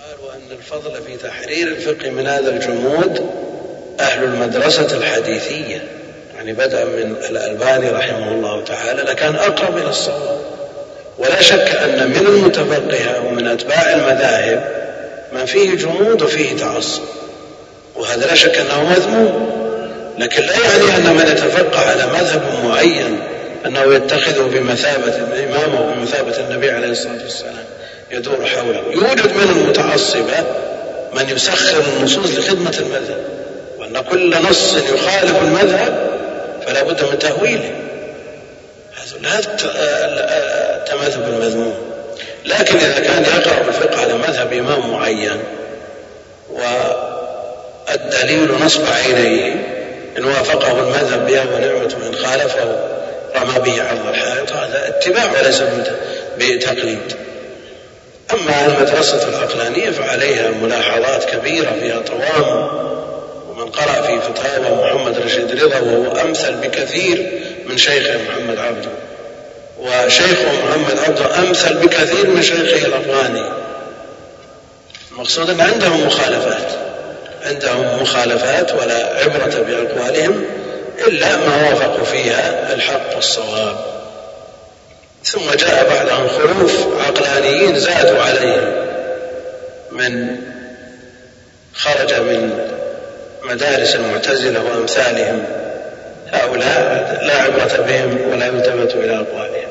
قال وأن الفضل في تحرير الفقه من هذا الجمود أهل المدرسة الحديثية. يعني بدءا من الألباني رحمه الله تعالى لكان أقرب إلى الصواب. ولا شك أن من المتفقهة ومن أتباع المذاهب من فيه جمود وفيه تعصب. وهذا لا شك أنه مذموم. لكن لا يعني أن من يتفقه على مذهب معين أنه يتخذه بمثابة الإمام أو بمثابة النبي عليه الصلاة والسلام. يدور حوله. يوجد من المتعصبة من يسخر النصوص لخدمة المذهب. وأن كل نص يخالف المذهب فلا بد من تأويله. هذا التمذهب المذموم. لكن إذا كان يقرأ الفقه على مذهب إمام معين والدليل نصب عينيه إن وافقه المذهب بها ونعمة وإن خالفه رمى به عرض الحائط هذا اتباع وليس بتقليد. أما المدرسة العقلانية فعليها ملاحظات كبيرة فيها طوام ومن قرأ في فتاوى محمد رشيد رضا وهو أمثل بكثير من شيخه محمد عبده وشيخه محمد عبده أمثل بكثير من شيخه الأفغاني. المقصود أن عندهم مخالفات. عندهم مخالفات ولا عبرة بأقوالهم إلا ما وافقوا فيها الحق والصواب. ثم جاء بعدهم خلوف عقلانيين زادوا عليهم. من خرج من مدارس المعتزلة وأمثالهم هؤلاء لا عبرة بهم ولا يلتفت إلى أقوالهم.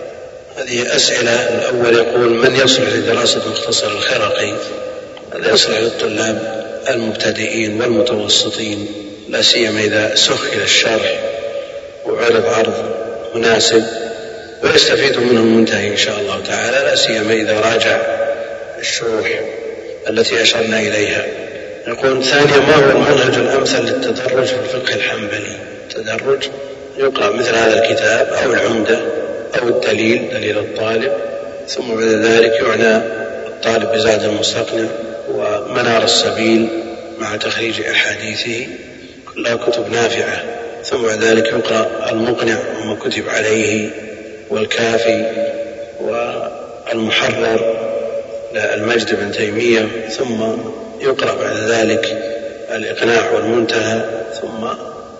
هذه أسئلة. الأول يقول من يصلح لدراسة مختصر الخرقي؟ هذا يصلح للطلاب المبتدئين والمتوسطين لا سيما إذا سهل الشرح وعرض عرض مناسب. ويستفيد منه المنتهي إن شاء الله تعالى لا سيما إذا راجع الشروح التي أشرنا إليها. يقول ثانيا ما هو المنهج الأمثل للتدرج في الفقه الحنبلي؟ التدرج يقرأ مثل هذا الكتاب أو العمدة أو الدليل دليل الطالب ثم بعد ذلك يعنى الطالب بزاد المستقنع ومنار السبيل مع تخريج أحاديثه كلها كتب نافعة. ثم بعد ذلك يقرأ المقنع وما كتب عليه. والكافي والمحرر للمجد بن تيمية ثم يقرأ بعد ذلك الإقناع والمنتهى ثم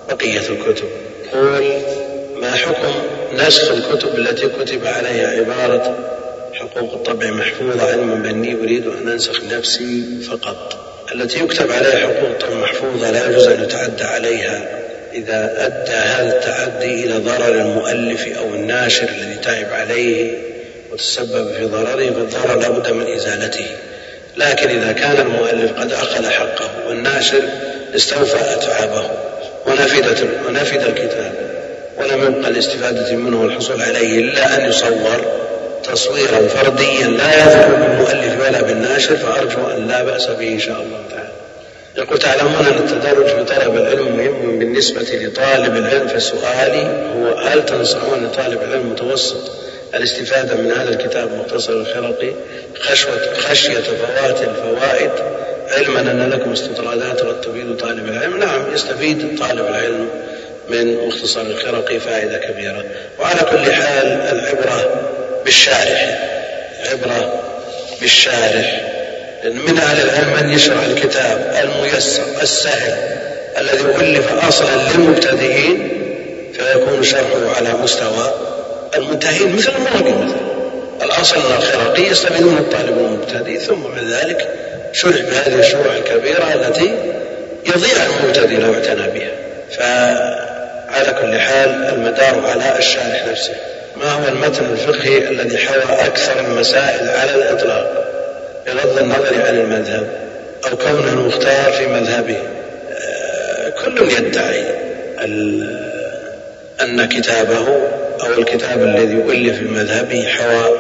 بقية الكتب. قول ما حكم نسخ الكتب التي كتب عليها عبارة حقوق الطبع محفوظة؟ علما بأني أريد أن أنسخ نفسي فقط. التي يكتب عليها حقوق الطبع محفوظة لا يجوز أن يتعدى عليها. إذا أدى هذا التعدي إلى ضرر المؤلف أو الناشر الذي تعب عليه وتسبب في ضرره فالضرر لا بد من إزالته. لكن إذا كان المؤلف قد أخذ حقه والناشر استوفى أتعابه. ونفدت ونفد الكتاب. ولم يبقى الاستفادة منه والحصول عليه إلا أن يصور تصويرا فرديا لا يذكر بالمؤلف ولا بالناشر فأرجو أن لا بأس به إن شاء الله تعالى. يقول تعلمون أن التدرج في طلب العلم مهم بالنسبة لطالب العلم فسؤالي هو هل تنصحون لطالب العلم المتوسط الاستفادة من هذا الكتاب مختصر الخرقي خشوة خشية فوات الفوائد؟ علما أن لكم استطرادات قد تفيد طالب العلم؟ نعم يستفيد طالب العلم من مختصر الخرقي فائدة كبيرة. وعلى كل حال العبرة بالشارح. العبرة بالشارح. من أهل العلم من يشرح الكتاب الميسر السهل الذي ألف أصلا للمبتدئين فيكون شرحه على مستوى المنتهين مثل المراقي مثلا. الأصل أن الخرقي يستفيد من الطالب المبتدئ ثم بعد ذلك شرح بهذه الشروح الكبيرة التي يضيع المبتدئ لو اعتنى بها. فعلى كل حال المدار على الشارح نفسه. ما هو المتن الفقهي الذي حوى أكثر المسائل على الإطلاق؟ بغض النظر عن المذهب أو كونه المختار في مذهبه. آه، كل يدعي أن كتابه أو الكتاب الذي ألف في مذهبه حوى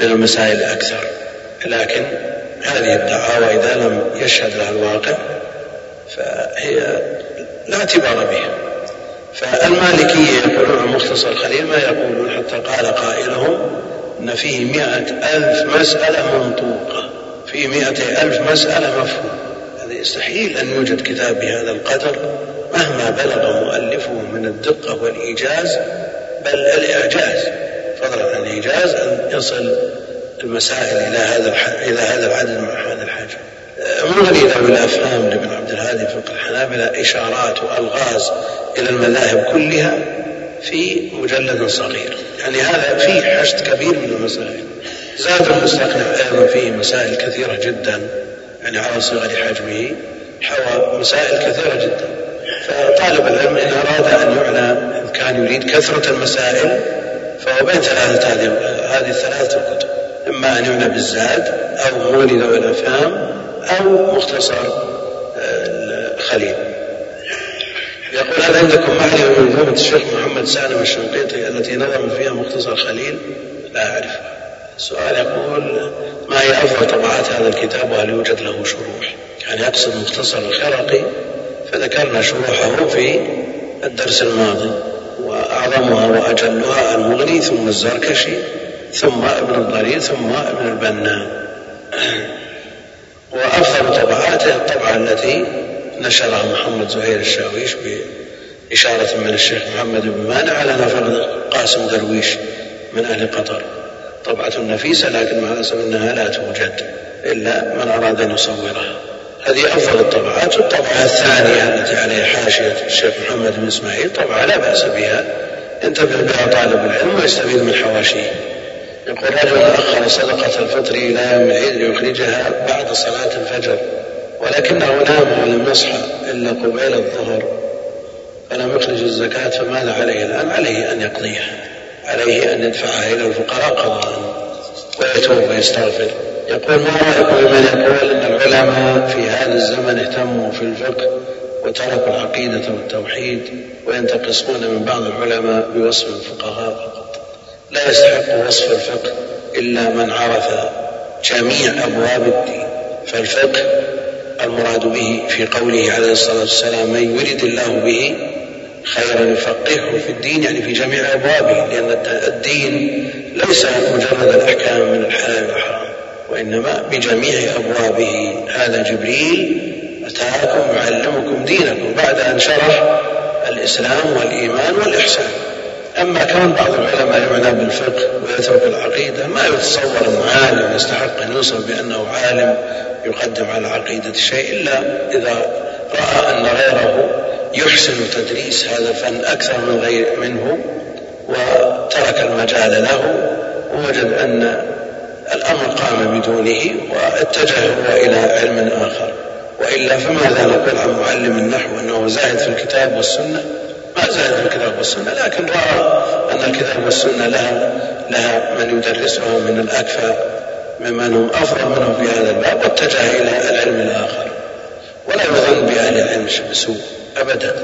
من المسائل أكثر. لكن هذه الدعاوى إذا لم يشهد لها الواقع فهي لا اعتبار بها. فالمالكية يقولون عن مختصر الخليل ما يقولون حتى قال قائلهم أن فيه مئة ألف مسألة منطوقة. فيه مئة ألف مسألة مفهوم. هذا يستحيل أن يوجد كتاب بهذا القدر مهما بلغ مؤلفه من الدقة والإيجاز بل الإعجاز. فضلا عن الإيجاز أن يصل المسائل إلى هذا إلى هذا العدد مع هذا الحجم مغني ذوي الأفهام لابن عبد الهادي فقه الحنابلة إشارات وألغاز إلى المذاهب كلها في مجلد صغير. يعني هذا فيه حشد كبير من المسائل. زاد المستقنع أيضا فيه مسائل كثيرة جدا يعني على صغر حجمه حوى مسائل كثيرة جدا فطالب العلم إن أراد أن يعنى إن كان يريد كثرة المسائل فهو بين ثلاثة هذه هذه الثلاثة الكتب إما أن يعنى بالزاد أو مولد ذوي الأفهام أو مختصر آه، الخليل يقول هل عندكم معرفة منظومة الشيخ محمد سالم الشنقيطي التي نظم فيها مختصر خليل؟ لا أعرفها. السؤال يقول ما هي أفضل طبعات هذا الكتاب وهل يوجد له شروح؟ يعني يقصد مختصر الخرقي فذكرنا شروحه في الدرس الماضي وأعظمها وأجلها المغني ثم الزركشي ثم ابن الضرير ثم ابن البنا وأفضل طبعاته الطبعة التي نشرها محمد زهير الشاويش بإشارة من الشيخ محمد بن مانع على نفر قاسم درويش من أهل قطر طبعة نفيسة لكن مع الأسف أنها لا توجد إلا من أراد أن يصورها. هذه أفضل الطبعات. والطبعة الثانية التي عليها حاشية الشيخ محمد بن إسماعيل طبعة لا بأس بها. ينتفع بها طالب العلم ويستفيد من حواشيه يقول رجل أخر صدقة الفطر إلى يوم العيد ليخرجها بعد صلاة الفجر ولكنه نام ولم يصحى إلا قبيل الظهر فلم يخرج الزكاة فماذا عليه الآن؟ عليه أن يقضيها. عليه أن يدفعها إلى الفقراء قضاء ويتوب ويستغفر. يقول ما رأيكم بمن يقول أن العلماء في هذا الزمن اهتموا في الفقه وتركوا العقيدة والتوحيد وينتقصون من بعض العلماء بوصف الفقهاء فقط. لا يستحق وصف الفقه إلا من عرف جميع أبواب الدين. فالفقه المراد به في قوله عليه الصلاة والسلام من يرد الله به خيرا يفقهه في الدين يعني في جميع أبوابه لأن الدين ليس مجرد الأحكام من الحلال والحرام وإنما بجميع أبوابه. هذا جبريل أتاكم يعلمكم دينكم بعد أن شرح الإسلام والإيمان والإحسان. أما كان بعض العلماء يعنى بالفقه ويترك العقيدة ما يتصور أن عالم يستحق أن يوصف بأنه عالم يقدم على العقيدة شيء إلا إذا رأى أن غيره يحسن تدريس هذا الفن أكثر من غير منه وترك المجال له ووجد أن الأمر قام بدونه واتجه هو إلى علم آخر. وإلا فماذا نقول عن معلم النحو أنه زاهد في الكتاب والسنة. ما زاهد في الكتاب والسنة لكن رأى أن الكتاب والسنة لها لها من يدرسها من الأكفى ممن هم أفضل منه في هذا الباب واتجه إلى العلم الآخر. ولا يظن بأهل العلم بسوء أبدا.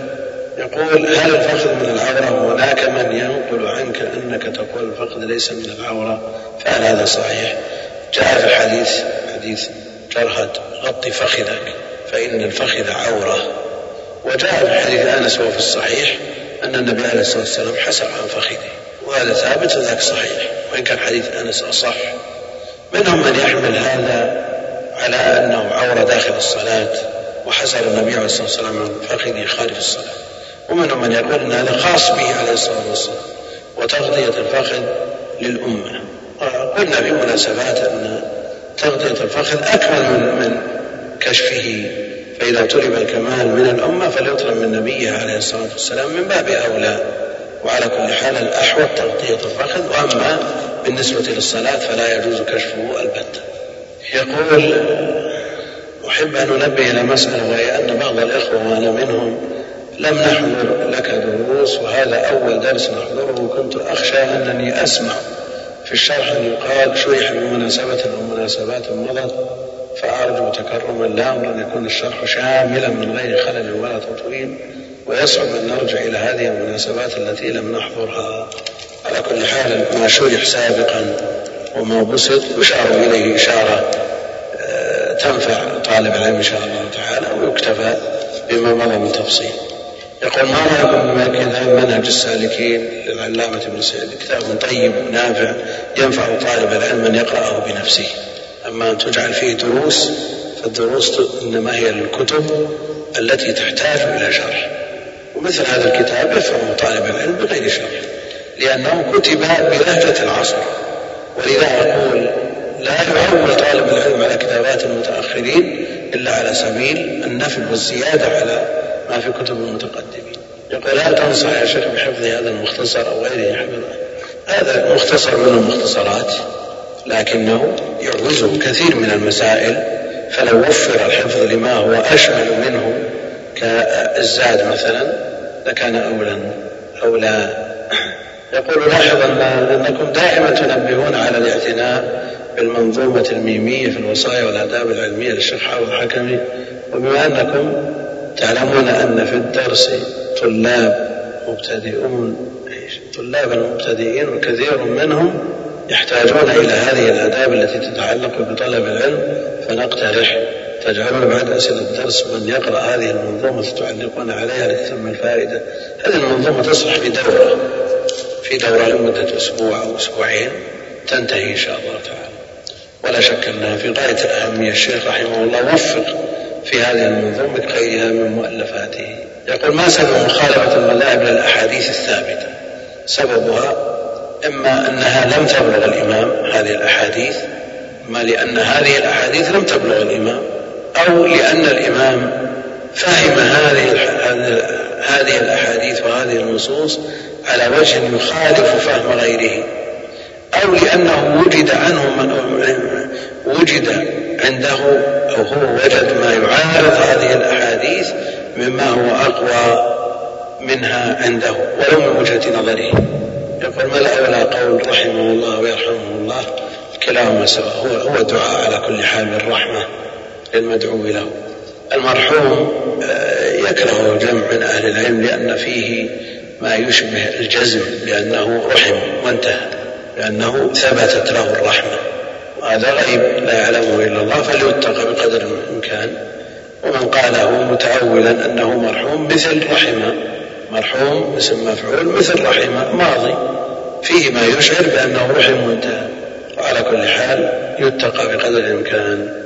يقول هل الفخذ من العورة هناك من ينقل عنك أنك تقول الفخذ ليس من العورة. فهل هذا صحيح. جاء في حديث حديث جرهد غطي فخذك فإن الفخذ عورة. وجاء في حديث أنس وهو في الصحيح أن النبي عليه الصلاة والسلام حسر عن فخذه. وهذا ثابت وذاك صحيح وإن كان حديث أنس أصح. منهم من يحمل هذا على أنه عورة داخل الصلاة. وحسر النبي عليه الصلاة والسلام من فخذه خارج الصلاة. ومنهم من يقول أن هذا خاص به عليه الصلاة والسلام. وتغطية الفخذ للأمة. وقلنا في مناسبات أن تغطية الفخذ أكمل من من كشفه. فإذا طلب الكمال من الأمة فليطلب من نبيه عليه الصلاة والسلام من باب أولى. وعلى كل حال الأحوط تغطية الفخذ. وأما بالنسبة للصلاة فلا يجوز كشفه البتة. يقول أحب أن أنبه إلى مسألة وهي أن بعض الإخوة وأنا منهم لم نحضر لك دروس وهذا أول درس نحضره كنت أخشى أنني أسمع في الشرح أن يقال شرح بمناسبة أو مناسبات مضت فأرجو تكرما لأمر أن يكون الشرح شاملا من غير خلل ولا تطويل ويصعب أن نرجع إلى هذه المناسبات التي لم نحضرها. على كل حال ما شرح سابقا وما بسط يشار إليه إشارة آه، تنفع طالب العلم إن شاء الله تعالى ويكتفى بما مضى من تفصيل. يقول ما رأيكم منهج السالكين للعلامة ابن سعيد كتاب طيب ونافع ينفع طالب العلم أن يقرأه بنفسه. أما أن تجعل فيه دروس فالدروس إنما هي للكتب التي تحتاج إلى شرح. ومثل هذا الكتاب يفهم طالب العلم بغير شرح لأنه كتب بلهجة العصر. ولذا أقول لا يعول طالب العلم على كتابات المتأخرين إلا على سبيل النفل والزيادة على ما في كتب المتقدمين. يقول هل تنصح يا شيخ بحفظ هذا المختصر أو غيره. حفظه هذا مختصر من المختصرات لكنه يعوزه كثير من المسائل فلو وفر الحفظ لما هو أشمل منه كالزاد مثلا لكان أولى أولى يقول لاحظ أنكم دائما تنبهون على الاعتناء بالمنظومة الميمية في الوصايا والآداب العلمية للشيخ حافظ الحكمي وبما أنكم تعلمون أن في الدرس طلاب مبتدئون طلاب المبتدئين وكثير منهم يحتاجون إلى هذه الآداب التي تتعلق بطلب العلم فنقترح تجعلون بعد أسئلة الدرس من يقرأ هذه المنظومة تعلقون عليها لتتم الفائدة. هذه المنظومة تصلح في دورة في دورة لمدة أسبوع أو أسبوعين تنتهي إن شاء الله تعالى. ولا شك أنها في غاية الأهمية الشيخ رحمه الله وفق في هذه المنظومة كغيرها من مؤلفاته. يقول ما سبب مخالفة المذاهب للأحاديث الثابتة؟ سببها إما أنها لم تبلغ الإمام هذه الأحاديث ما لأن هذه الأحاديث لم تبلغ الإمام أو لأن الإمام فهم هذه هذه الأحاديث وهذه النصوص على وجه يخالف فهم غيره. أو لأنه وجد عنه وجد عنده أو هو وجد ما يعارض هذه الأحاديث مما هو أقوى منها عنده ولو من وجهة نظره. يقول ما الأولى قول رحمه الله ويرحمه الله. كلاهما سواء هو هو دعاء على كل حال بالرحمة للمدعو له. المرحوم آه، يكره جمع من أهل العلم لأن فيه ما يشبه الجزم لأنه رحم وانتهى. لأنه ثبتت له الرحمة. وهذا غيب لا يعلمه إلا الله فليتقى بقدر الإمكان. ومن قاله متأولا أنه مرحوم مثل رحمة. مرحوم اسم مفعول مثل رحمة ماضي. فيه ما يشعر بأنه رحم وانتهى وعلى كل حال يتقى بقدر الإمكان.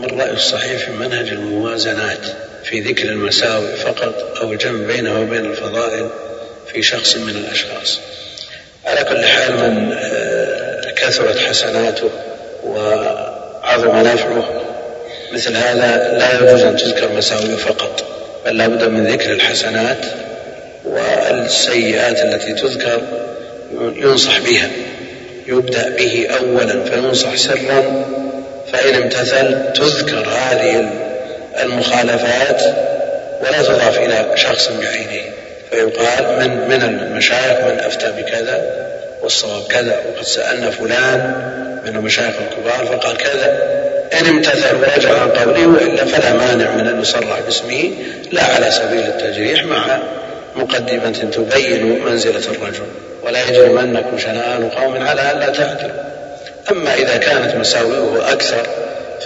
ما الرأي الصحيح في منهج الموازنات في ذكر المساوئ فقط أو الجمع بينه وبين الفضائل في شخص من الأشخاص. على كل حال من آه، كثرت حسناته وعظم نفعه. مثل هذا لا يجوز أن تذكر مساوئه فقط بل لا بد من ذكر الحسنات والسيئات التي تذكر ينصح بها يبدأ به أولا فينصح سرا. فإن امتثل تذكر هذه المخالفات ولا تضاف إلى شخص بعينه. فيقال من من المشايخ من أفتى بكذا والصواب كذا وقد سألنا فلان من المشايخ الكبار فقال كذا. إن امتثل ورجع عن قوله وإلا فلا مانع من أن يصرح باسمه لا على سبيل التجريح مع مقدمة تبين منزلة الرجل. ولا يجرمنكم شنآن قوم على ألا تعدلوا أما إذا كانت مساوئه أكثر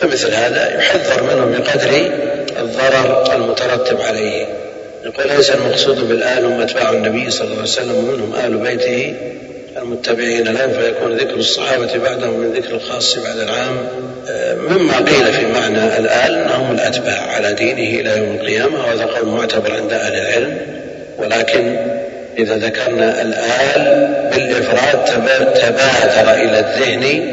فمثل هذا يحذر منه بقدر الضرر المترتب عليه. يقول ليس المقصود بالآل هم أتباع النبي صلى الله عليه وسلم ومنهم آل بيته المتبعين لهم فيكون ذكر الصحابة بعدهم من ذكر الخاص بعد العام مما قيل في معنى الآل أنهم الأتباع على دينه إلى يوم القيامة وهذا قول معتبر عند أهل العلم. ولكن إذا ذكرنا الآل بالإفراد تبادر إلى الذهن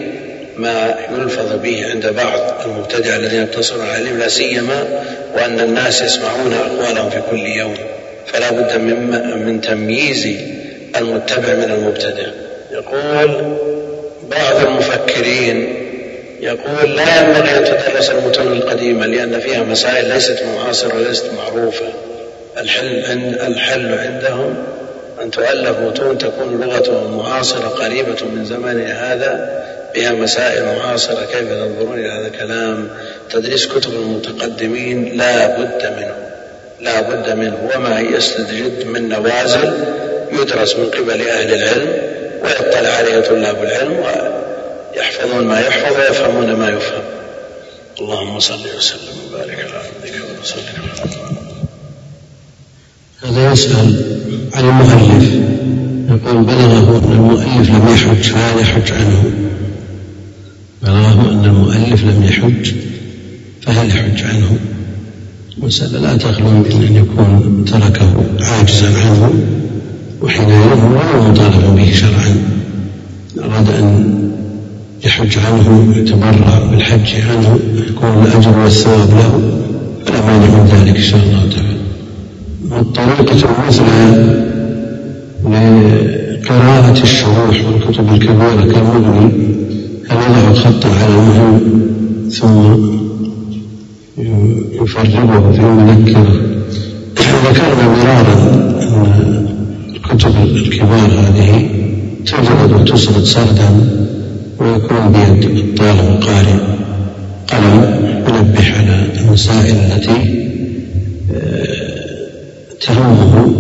ما يلفظ به عند بعض المبتدع الذين يقتصرون على العلم لا سيما وأن الناس يسمعون أقوالهم في كل يوم. فلا بد من, من تمييز المتبع من المبتدع. يقول بعض المفكرين يقول لا ينبغي أن تدرس المتون القديمة لأن فيها مسائل ليست معاصرة وليست معروفة. الحل, الحل عندهم أن تؤلف متون تكون لغتهم معاصرة قريبة من زماننا هذا. فيها مسائل معاصرة كيف تنظرون إلى هذا الكلام؟ تدريس كتب المتقدمين لا بد منه لا بد منه وما يستجد من نوازل يدرس من قبل أهل العلم ويطلع عليه طلاب العلم ويحفظون ما يحفظ ويفهمون ما يفهم. اللهم صل وسلم وبارك على عبدك ورسولك. هذا يسأل عن المؤلف يقول بلغه أن المؤلف لم يحج فهل يحج عنه؟ بلغه أن المؤلف لم يحج فهل يحج عنه؟ مسألة لا تخلو من أن يكون تركه عاجزا عنه وحينئذ هو غير مطالب به شرعا. أراد أن يحج عنه يتبرع بالحج عنه يكون الأجر والثواب له فلا مانع من ذلك إن شاء الله تعالى. والطريقة المثلى لقراءة الشروح والكتب الكبيرة كالمغني أن خطا على المهم ثم يفرغه في مذكرة ذكرنا مرارا أن الكتب الكبار هذه تجرد وتسرد سردا ويكون بيد الطالب القارئ قلم ينبه على المسائل التي آه، تهمه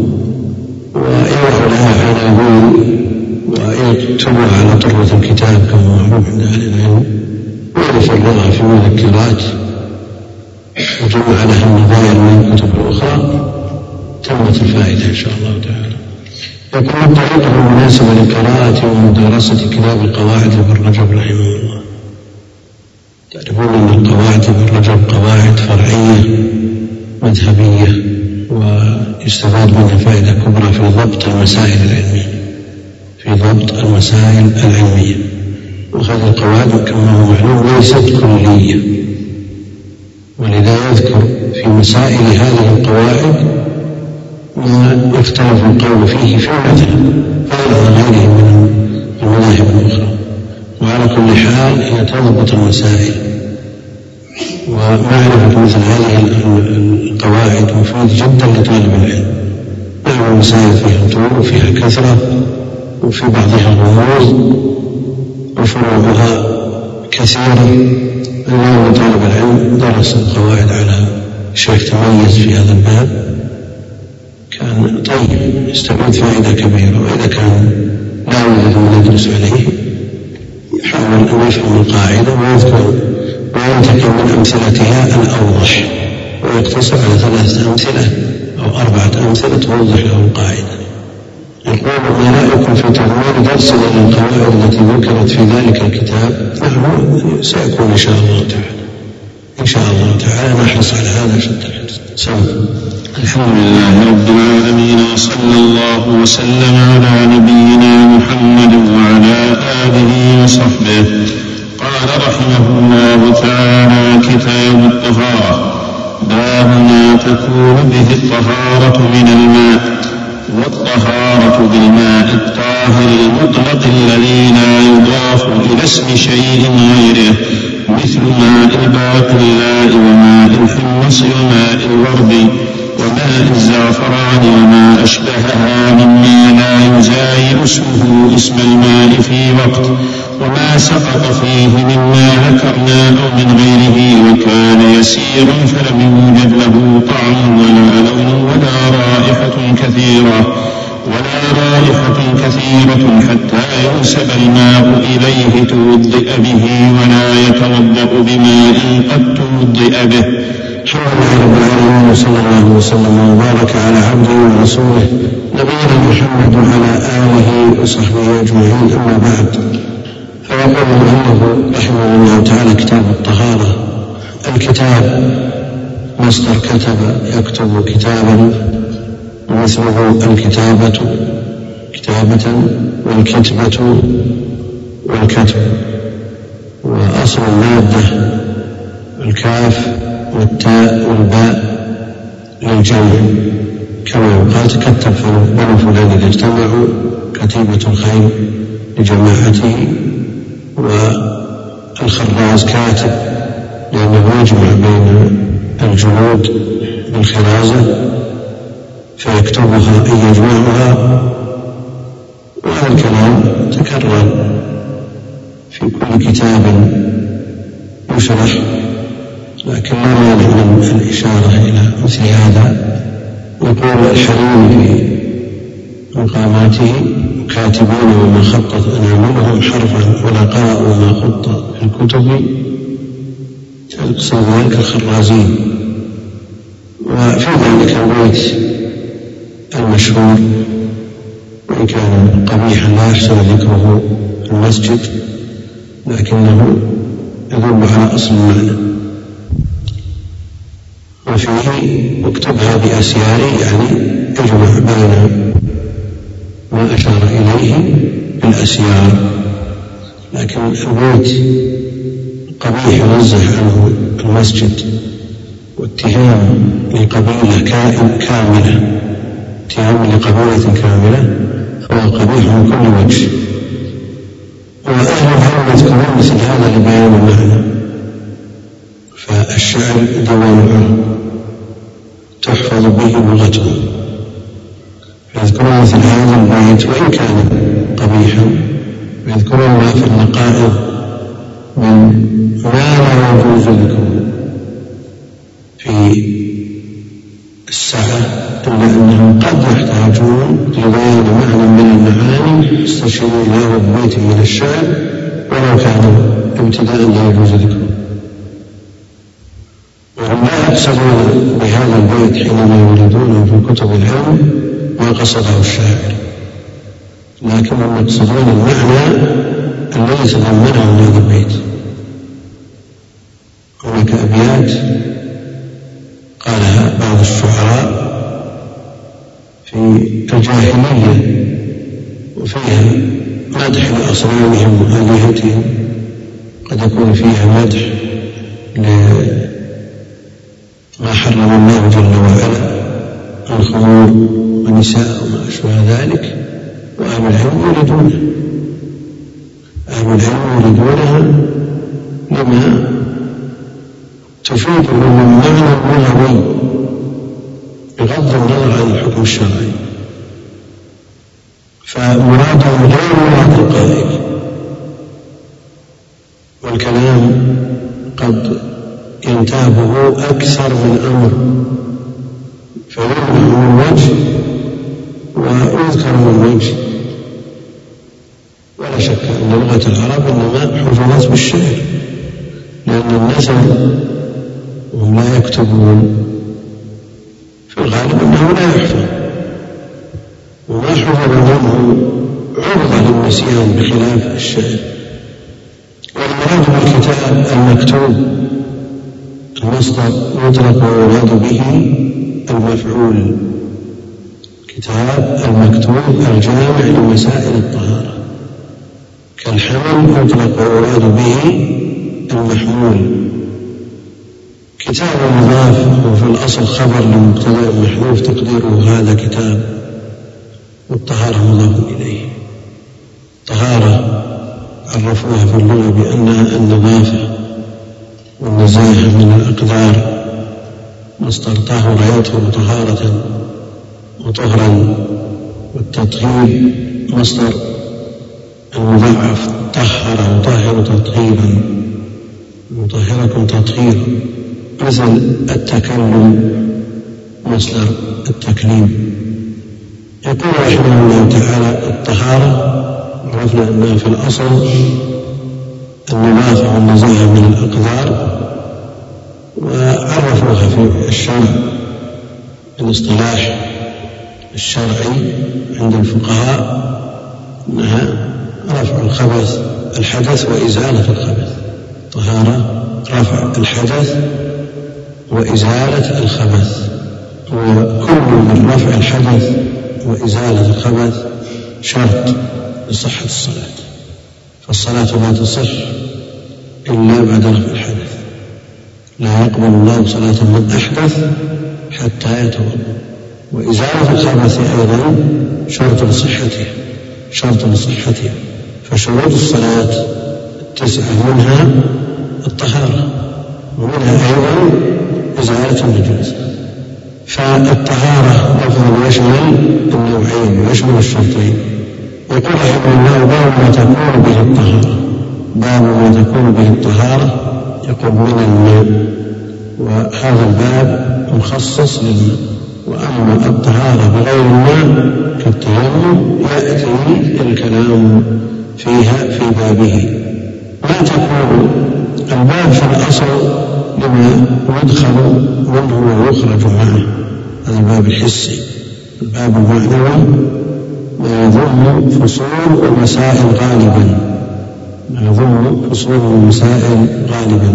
ويضع لها عناوين ويكتبها على طرة الكتاب كما معروف عند أهل العلم. ويفرغها في مذكرات. وجمع لها النظائر من الكتب الأخرى. تمت الفائدة إن شاء الله تعالى. يكون الطريقة المناسبة لقراءة ومدارسة كتاب القواعد لابن رجب رحمه الله. تعرفون أن القواعد لابن رجب قواعد فرعية مذهبية ويستفاد منها فائدة كبرى في ضبط المسائل العلمية. في ضبط المسائل العلمية. وهذه القواعد كما هو معلوم ليست كلية. ولذا يذكر في مسائل هذه القواعد ما يختلف القول فيه في المذهب غير غيره من المذاهب الأخرى. وعلى كل حال هي تضبط المسائل ومعرفة مثل هذه القواعد مفيد جدا لطالب العلم. نعم المسائل فيها طول وفيها كثرة. وفي بعضها غموض وفروعها كثيرة اليوم طالب العلم درس القواعد على شيخ تميز في هذا الباب. كان طيب يستفيد فائدة كبيرة وإذا كان لا يوجد من يدرس عليه يحاول أن يفهم القاعدة ويذكر وينتقي من أمثلتها الأوضح ويقتصر على ثلاثة أمثلة أو أربعة أمثلة توضح له القاعدة. يقول رأيكم في تدوين درس للقواعد التي ذكرت في ذلك الكتاب نعم سيكون إن شاء الله تعالى. إن شاء الله تعالى نحرص على هذا شد الحرص الحمد لله رب العالمين وصلى الله وسلم على نبينا محمد وعلى آله وصحبه. قال رحمه الله تعالى كتاب الطهارة. باب ما تكون به الطهارة من الماء. والطهارة بالماء الطاهر المطلق الذي لا يضاف إلى اسم شيء غيره مثل ماء الباقلاء وماء الحمص وماء الورد. وماء الزعفران وما أشبهها مما لا يزايل اسمه اسم الماء في وقت وما سقط فيه مما ذكرنا أو من غيره وكان يسيرا فلم يوجد له طعم ولا لون ولا رائحة كثيرة ولا رائحة كثيرة حتى ينسب الماء إليه توضئ به ولا يتوضأ بماء قد توضئ به. الحمد لله وصلى الله وسلم وبارك على عبده ورسوله نبينا محمد وعلى اله وصحبه اجمعين اما بعد فيقول المؤلف رحمه الله تعالى كتاب الطهاره الكتاب مصدر كتب يكتب كتابا ومثله الكتابة كتابة والكتبة والكتب وأصل المادة الكاف والتاء والباء للجمع كما يقال تكتب بنو فلان إذا اجتمعوا كتيبة الخير لجماعته والخراز كاتب لأنه يجمع بين الجنود بالخرازة فيكتبها أي يجمعها. وهذا الكلام تكرر في كل كتاب يشرح لكن لا مانع من الإشارة إلى مثل هذا يقول الحليم في مقاماته كاتبون وما خطت أناملهم حرفا ولا قرأوا ما خط في الكتب تقصد ذلك الخرازين وفي ذلك البيت المشهور وإن كان قبيحا لا يحسن ذكره في المسجد لكنه يدل على أصل المعنى. وفيه اكتبها بأسيار يعني اجمع بين ما أشار إليه بالأسيار لكن البيت قبيح ينزه عنه المسجد واتهام لقبيلة كاملة اتهام لقبيلة كاملة فهو قبيح من كل وجه. وأهل العلم يذكرون مثل هذا لبيان المعنى فالشعر ديوان تحفظ به لغته يذكرون مثل هذا البيت وإن كان قبيحا ويذكرون ما في النقائض من ما لا يجوز ذكره في السعة إلا أنهم قد يحتاجون لبيان معنى من المعاني يستشيرون له ببيت من الشعر ولو كان ابتداء لا يجوز ذكره. وهم لا يقصدون بهذا البيت حينما يريدونه في كتب العلم ما قصده الشاعر. لكنهم يقصدون المعنى الذي تضمنه هذا البيت. هناك أبيات قالها بعض الشعراء في الجاهلية وفيها مدح لأصنامهم وآلهتهم. قد يكون فيها مدح لما حرم الله جل وعلا الخمور ونساء وما أشبه ذلك وأهل العلم يريدونها أهل العلم يريدونها لما تفيد من معنى لغوي بغض النظر عن الحكم الشرعي. فمرادهم غير مراد القائل والكلام قد ينتابه أكثر من أمر. فيمنع من وجه ويذكر من وجه. ولا شك أن لغة العرب إنما حفظت بالشعر لأن النسب وهم لا يكتبون. في الغالب أنه لا يحفظ. وما حفظ منه عرضة للنسيان بخلاف الشعر. والمراد بالكتاب المكتوب. يطلق ويراد به المفعول. كتاب المكتوب الجامع لمسائل الطهارة. كالحمل يطلق ويراد به المحمول. كتاب مضاف وفي الأصل خبر لمبتدأ محذوف تقديره هذا كتاب. والطهارة مضاف إليه. طهارة عرفوها في اللغة بأنها النظافة. والنزاهة من الأقدار مصدر طهر يطهر طهارة وطهرا والتطهير مصدر المضاعف طهر يطهر تطهيرا. يطهركم تطهيرا مثل التكلم مصدر التكليم. يقول رحمه الله تعالى الطهارة عرفنا أنها في الأصل النظافة والنزاهة من الأقدار وعرفوها في الشرع بالاصطلاح الشرعي عند الفقهاء أنها رفع الخبث الحدث وإزالة الخبث طهارة رفع الحدث وإزالة الخبث وكل من رفع الحدث وإزالة الخبث شرط لصحة الصلاة. فالصلاة لا تصح إلا بعد رفع الحدث. لا يقبل الله صلاة من أحدث حتى يتوضأ وإزالة الخبث أيضا شرط لصحتها شرط لصحتها فشروط الصلاة التسعة منها الطهارة ومنها أيضا إزالة النجاسة فالطهارة لفظ يشمل النوعين ويشمل الشرطين. رحمه الله باب ما تكون به الطهارة. باب ما تكون به الطهارة يقول من الماء. وهذا الباب مخصص للماء. وأما الطهارة بغير الماء كالتيمم يأتي الكلام فيها في بابه. ما تكون الباب في الأصل لما يدخل منه ويخرج معه؟ هذا الباب الحسي. الباب المعنوي يضم فصول ومسائل غالبا. يضم فصول ومسائل غالبا.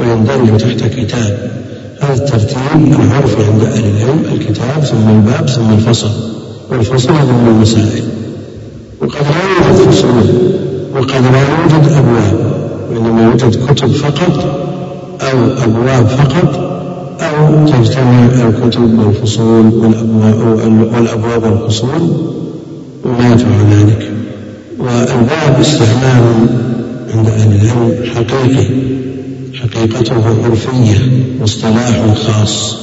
ويندرج تحت كتاب. هذا الترتيب العرفي عند أهل العلم الكتاب ثم الباب ثم الفصل. والفصل يضم المسائل وقد لا يوجد فصول وقد لا يوجد أبواب. وإنما يوجد كتب فقط أو أبواب فقط أو تجتمع الكتب والفصول والأبواب والفصول. وما يتبع ذلك. والباب استعمال عند أهل العلم حقيقي حقيقته عرفية واصطلاح خاص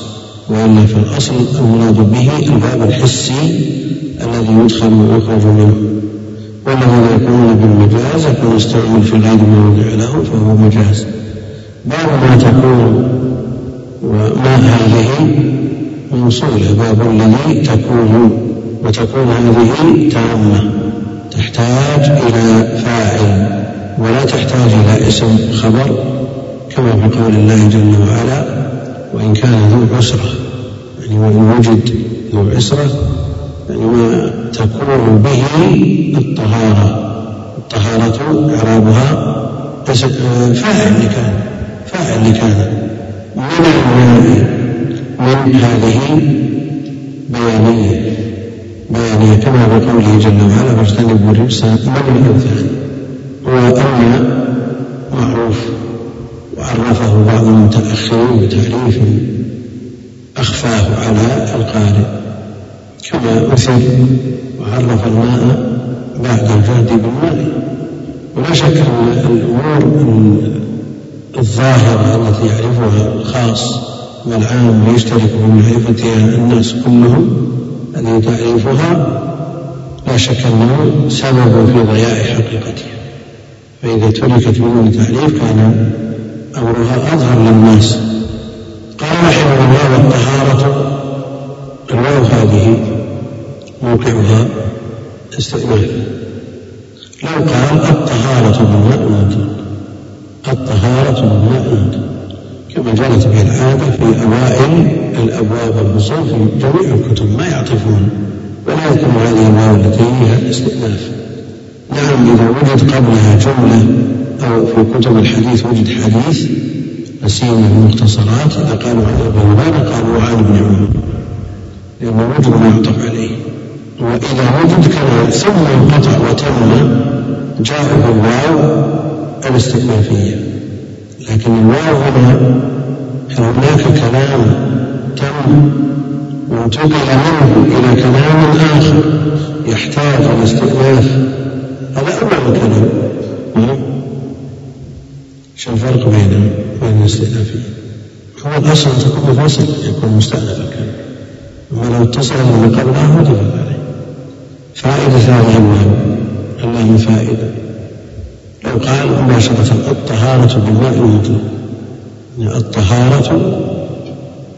وإلا في الأصل المراد به الباب الحسي الذي يدخل ويخرج منه. والذين يكونون بالمجاز يكون يستعمل في غير موضع له فهو مجاز. باب ما تكون وما هذه موصولة باب الذي تكون وتكون هذه تامة تحتاج إلى فاعل ولا تحتاج إلى اسم خبر كما في قول الله جل وعلا وإن كان ذو عسرة يعني وإن وجد ذو عسرة يعني ما تكون به الطهارة. الطهارة إعرابها فاعل لكان فاعل لكان. من من هذه بيانية. بيانية كما بقوله جل وعلا فاجتنبوا الرجس من الأوثان وأن معروف وعرفه بعض المتأخرين بتعريف أخفاه على القارئ. كما أثر وعرف الماء بعد الجهد بالماء. ولا شك أن الأمور الظاهرة التي يعرفها الخاص والعام ويشترك في معرفتها الناس كلهم هذه تعريفها لا شك أنه سبب في ضياع حقيقتها. فإذا تركت بدون تعريف كان أمرها أظهر للناس. قال رحمه الله والطهارة الواو هذه موقعها استئناف لو قال الطهارة بالماء الطهارة بالماء كما جرت به العادة في أوائل الأبواب في جميع الكتب ما يعطفون ولا يذكر هذه الواو التي هي الاستئناف. نعم إذا وجد قبلها جملة أو في كتب الحديث وجد حديث سيما في المختصرات إذا قالوا عن أبي هريرة قالوا عن ابن عمر لأنه وجد ما يعطف عليه. وإذا وجد كما ثم انقطع وتم جاء الواو الاستئنافية. لكن الواو هنا هناك كلام تم وانتقل منه إلى كلام آخر يحتاج إلى استئناف. هذا أمر الكلام. شو الفرق بين بين الاستئنافية؟ هو الأصل تكون مفصل يكون مستأنف الكلام. أما لو اتصل من قبلها وجب عليه فائدة هذه الواو اللام فائدة. لو قال مباشرة الطهارة بالماء المطلق يعني الطهارة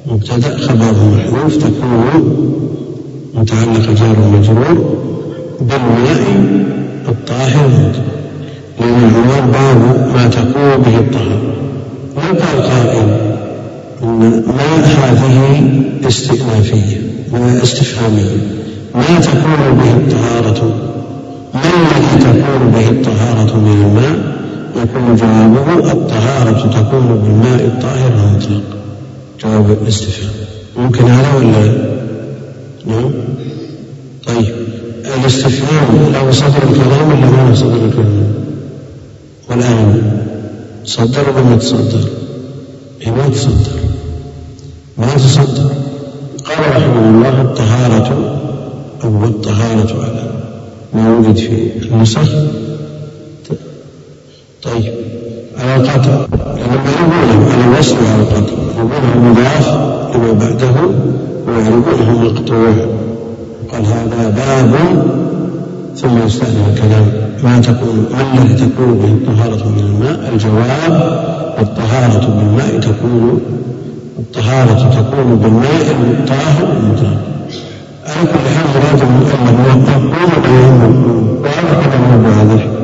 مبتدأ خبره محذوف تكون متعلقة جار مجرور بالماء الطاهر لأن العنوان باب ما تكون به الطهارة لو قال قائل أن ما هذه استئنافية استفهامية؟ ما تكون به الطهارة؟ ما الذي تكون به الطهارة من الماء؟ يكون جوابه الطهارة تكون بالماء الطاهر المطلق جواب الاستفهام. ممكن هذا ولا؟ نعم. طيب. الاستفهام له صدر الكلام ولا ما صدر الكلام؟ والآن صدر ولا ما تصدر؟ إيه ما تصدر. ما تصدر. قال رحمه الله الطهارة أو الطهارة على ما وجد في النسخ طيب. على القطع لأنهم يعرفونه على الوصل وعلى القطع يعرفونه مضاف لما بعده ويعرفونه مقطوع قال هذا باب ثم يستأنف الكلام ما تكون ما الذي تكون به الطهارة من الماء الجواب الطهارة بالماء تكون الطهارة تكون بالماء الطاهر المطهر على كل حال مراد المؤلف هو بيان وهذا كلام واضح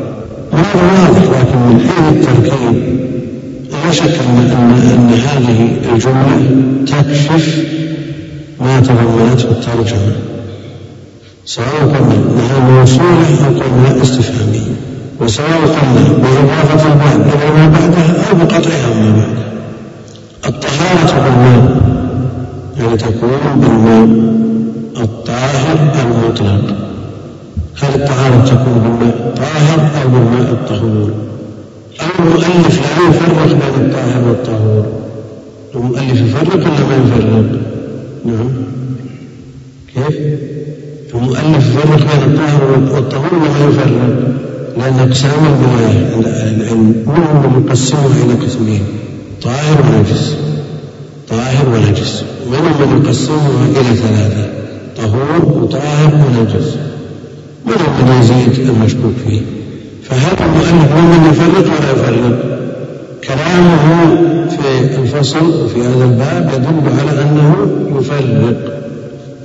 وهذا واضح لكن من حين التركيب لا شك أن أن هذه الجملة تكشف ما تضمنته الترجمة. سواء قلنا انها موصوله أو قلنا استفهاميه وسواء قلنا بإضافة البعد إلى ما بعدها أو بقطعها ما بعدها. الطهارة بالماء يعني تكون بالماء؟ الطاهر المطلق. هل الطهارة تكون بالماء؟ الطاهر أو بالماء؟ الطهور أو المؤلف لا يفرق بين الطاهر والطهور؟ المؤلف يفرق ولا ما يفرق؟ نعم. كيف؟ المؤلف يفرق بين الطاهر والطهور ولا يفرق؟ لأن أقسام العلم منهم يقسمها إلى قسمين طاهر ونجس. طاهر ونجس. ومنهم من يقسمها إلى ثلاثة طهور وطاهر ونجس. منهم من يزيد المشكوك فيه. فهذا المؤلف من يفرق ولا يفرق كلامه في الفصل وفي هذا الباب يدل على أنه يفرق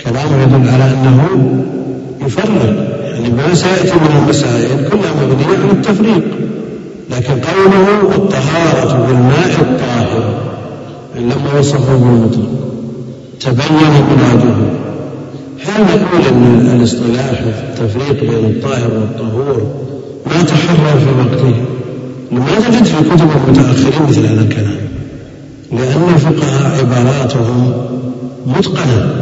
كلامه يدل على أنه يفرق يعني ما سيأتي من المسائل كلها مبنية على التفريق. لكن قوله الطهارة بالماء الطاهر لما وصفه بالمطلق تبين مراده هل نقول إن الاصطلاح في التفريق بين الطاهر والطهور ما تحرر في وقته لماذا تجد في كتب المتأخرين مثل هذا الكلام؟ لأن الفقهاء عباراتهم متقنة.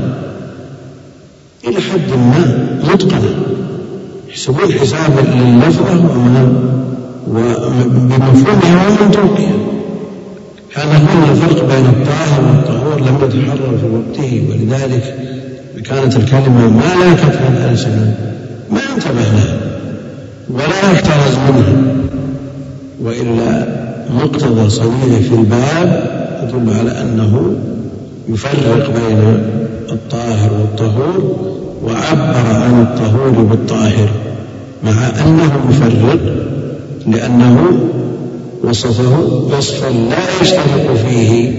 إلى حد ما متقنة. يحسبون حسابا لللفظه وما وبمفهومها ومنطوقها هذا هو الفرق بين الطاهر والطهور. لم يتحرر في وقته ولذلك كانت الكلمة ما لاكت الألسنة ما انتبه لها ولا يحترز منها. وإلا مقتضى صنيعه في الباب يدل على أنه يفرق بين الطاهر والطهور وعبر عن الطهور بالطاهر مع أنه مفرق لأنه وصفه وصفا لا يشترك فيه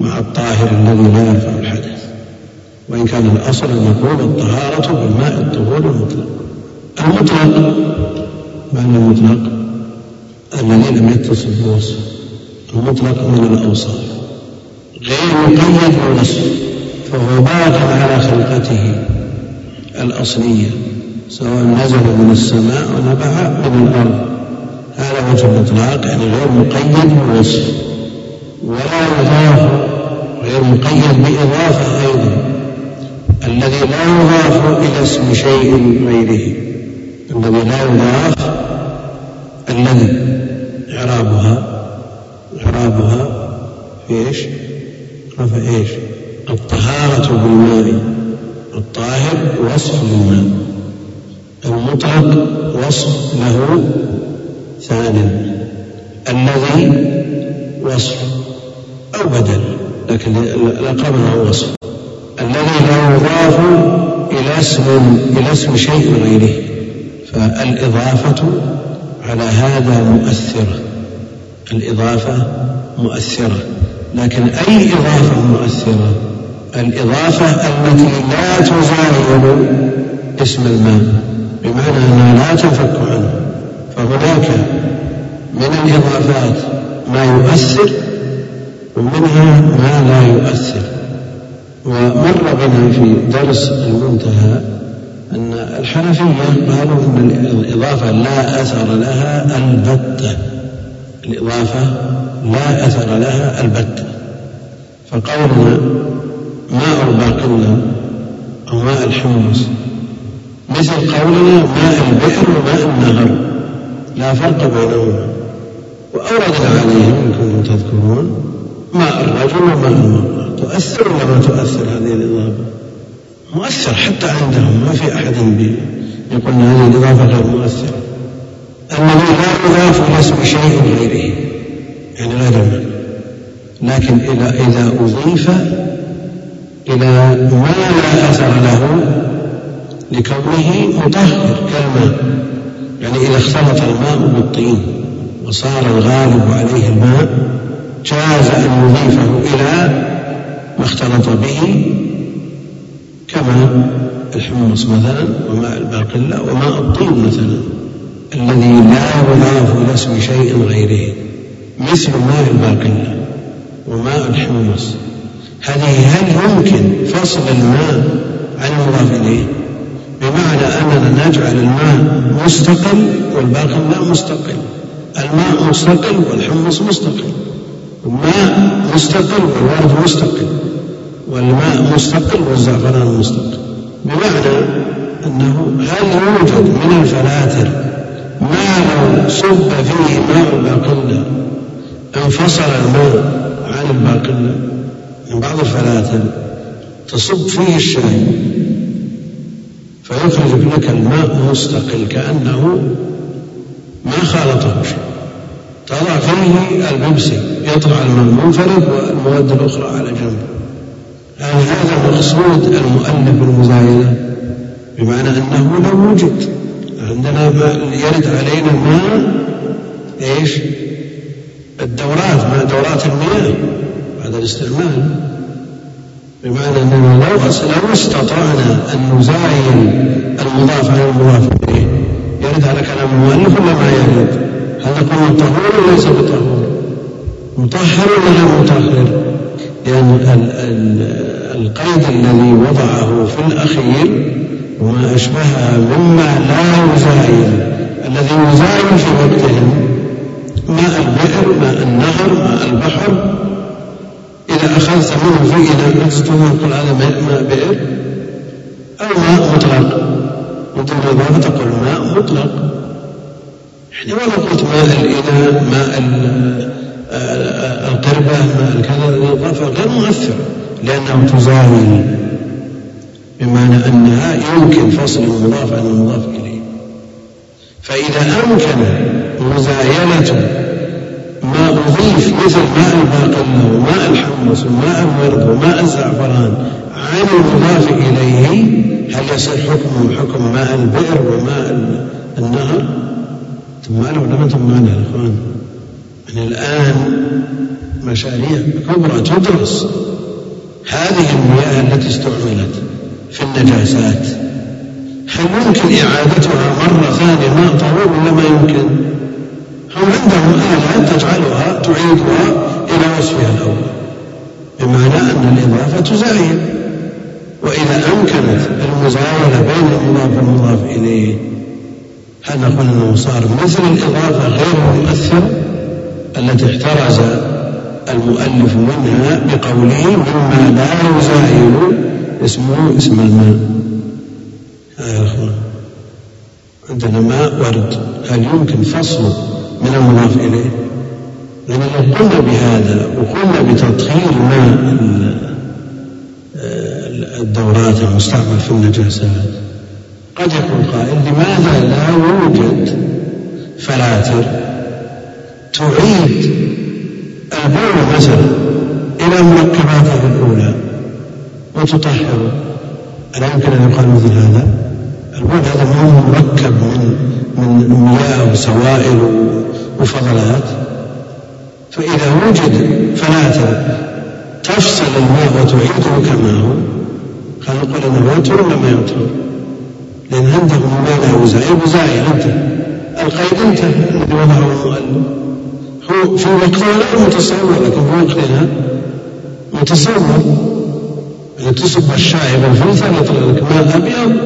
مع الطاهر الذي لا يرفع الحدث وإن كان الأصل أن نقول الطهارة بالماء الطهور المطلق. المطلق معنى المطلق الذي لم يتصل بوصف المطلق من الأوصاف. غير مقيد بوصف فهو باق على خلقته الأصلية سواء نزل من السماء ونبع من الأرض. هذا وجه الإطلاق يعني غير مقيد بوصف ولا يضاف غير مقيد بإضافة أيضا. الذي لا يضاف إلى اسم شيء غيره. الذي لا يضاف الذي إعرابها إعرابها في إيش؟ رفع إيش؟ الطهارة بالماء الطاهر وصف للماء المطلق وصف له ثان الذي وصف أو بدل لكن أنه وصف الذي لا يضاف إلى اسم إلى اسم شيء غيره فالإضافة على هذا مؤثرة الإضافة مؤثرة لكن أي إضافة مؤثرة؟ الإضافة التي لا تزاول اسم الماء بمعنى أنها لا تنفك عنه. فهناك من الإضافات ما يؤثر ومنها ما لا يؤثر. ومر بنا في درس المنتهى أن الحنفية قالوا أن الإضافة لا أثر لها البتة الإضافة لا أثر لها البتة فقولنا ماء الباقلة أو ماء الحمص. مثل قولنا ماء البئر وماء النهر. لا فرق بينهما. وأوردنا عليهم إن كنتم تذكرون ماء الرجل وماء المرأة تؤثر ولا تؤثر هذه الإضافة؟ مؤثر حتى عندهم ما في أحد يقول هذه الإضافة غير مؤثرة. الذي لا يضاف إلى اسم شيء غيره يعني غير الماء لكن إذا إذا أضيف إلى ما لا أثر له لكونه مطهر كالماء يعني إذا اختلط الماء بالطين وصار الغالب عليه الماء جاز أن يضيفه إلى ما اختلط به كما الحمص مثلا وماء الباقلة وماء الطين مثلا الذي لا يضاف إلى اسم شيء غيره مثل ماء الباقلة وماء الحمص. هذه هل يمكن فصل الماء عن المضاف إليه؟ بمعنى أننا نجعل الماء مستقل والباقي لا مستقل. الماء مستقل والحمص مستقل. الماء مستقل والورد مستقل. والماء مستقل والزعفران مستقل. بمعنى أنه هل يوجد من الفلاتر ما لو صب فيه ماء الباقلة انفصل الماء عن الباقلة من بعض الفلاتر تصب فيه الشاي فيخرج لك الماء مستقل كأنه ما خالطه شيء. تضع فيه البيبسي يطلع الماء منفرد والمواد الأخرى على جنب. هذا مقصود المؤلف بالمزايدة بمعنى أنه لو وجد عندنا ماء يرد علينا ماء إيش؟ الدورات ماء دورات المياه بعد الاستعمال بمعنى أننا لو لو استطعنا أن نزايل المضاف عن المضاف إليه يرد على كلام المؤلف ولا ما يرد؟ هل نقول طهور وليس بطهور؟ مطهر ولا غير مطهر؟ لأن القيد الذي وضعه في الأخير وما أشبهها مما لا يزايل الذي يزايل في وقتهم ماء البئر ماء النهر ماء البحر إذا أخذت منه في إناء تقول هذا ماء بئر أو ماء مطلق. مثل الإضافة تقول ماء مطلق. يعني ولو قلت ماء الإناء ماء القربة الكذا غير مؤثرة لأنه تزاول بمعنى أنها يمكن فصل المضاف عن المضاف إليه فإذا أمكن مزايلة ما أضيف مثل ماء الباقلة وماء الحمص وماء الورد وماء الزعفران عن المضاف إليه هل يصير حكمه حكم ماء البئر وماء النهر؟ ثم معنا ولا ما معنا يا إخوان؟ يعني الآن مشاريع كبرى تدرس هذه المياه التي استعملت في النجاسات هل يمكن إعادتها مرة ثانية ماء طهور ولا ما يمكن؟ هم عندهم آلات تجعلها تعيدها إلى وصفها الأول بمعنى أن الإضافة تزايد وإذا أمكنت المزاولة بين المضاف والمضاف إليه هل نقول أنه صار مثل الإضافة غير المؤثرة التي احترز المؤلف منها بقوله مما لا يزايل اسمه اسم الماء. يا أخوان عندنا ماء ورد. هل يمكن فصله من المضاف إليه؟ لأن لو قلنا بهذا وقلنا بتطهير ماء الدورات المستعمل في النجاسات قد يكون قائل لماذا لا يوجد فلاتر تعيد مثلا إلى مركباته الأولى وتطهره ألا يمكن أن يقال مثل هذا؟ البول هذا ما هو مركب من من مياه وسوائل وفضلات. فإذا وجد فلاتر تفصل الماء وتعيده كما هو هل نقول إنه يطهر ولا ما يطهر؟ لأن عندهم ما لا يزايل وزايل انتهى القيد انتهى الذي وضعه المؤلف. هو في غير متصور لكن في وقتها متصور إذا تصب الشاي بالفلتر يطلع لك ماء أبيض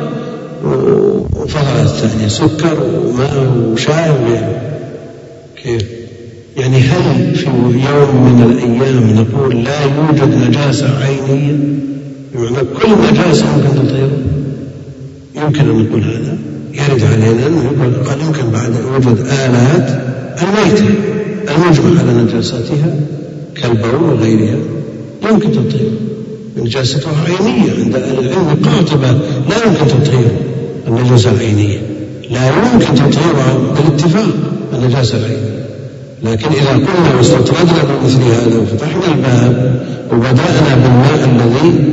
وفضلات ثانية سكر وماء وشاي كيف؟ يعني هل في يوم من الأيام نقول لا يوجد نجاسة عينية؟ بمعنى كل نجاسة يمكن تطير؟ يمكن أن نقول هذا. يرد علينا أنه يقول قد يمكن بعد وجود آلات الميتة المجمع على نجاساتها كالبول وغيرها. يمكن تطير نجاستها عينية عند أهل العلم قاطبة. لا يمكن تطهير النجاسة العينية لا يمكن تطهيرها بالاتفاق النجاسة العينية لكن إذا كنا واستطردنا بمثل هذا وفتحنا الباب وبدأنا بالماء الذي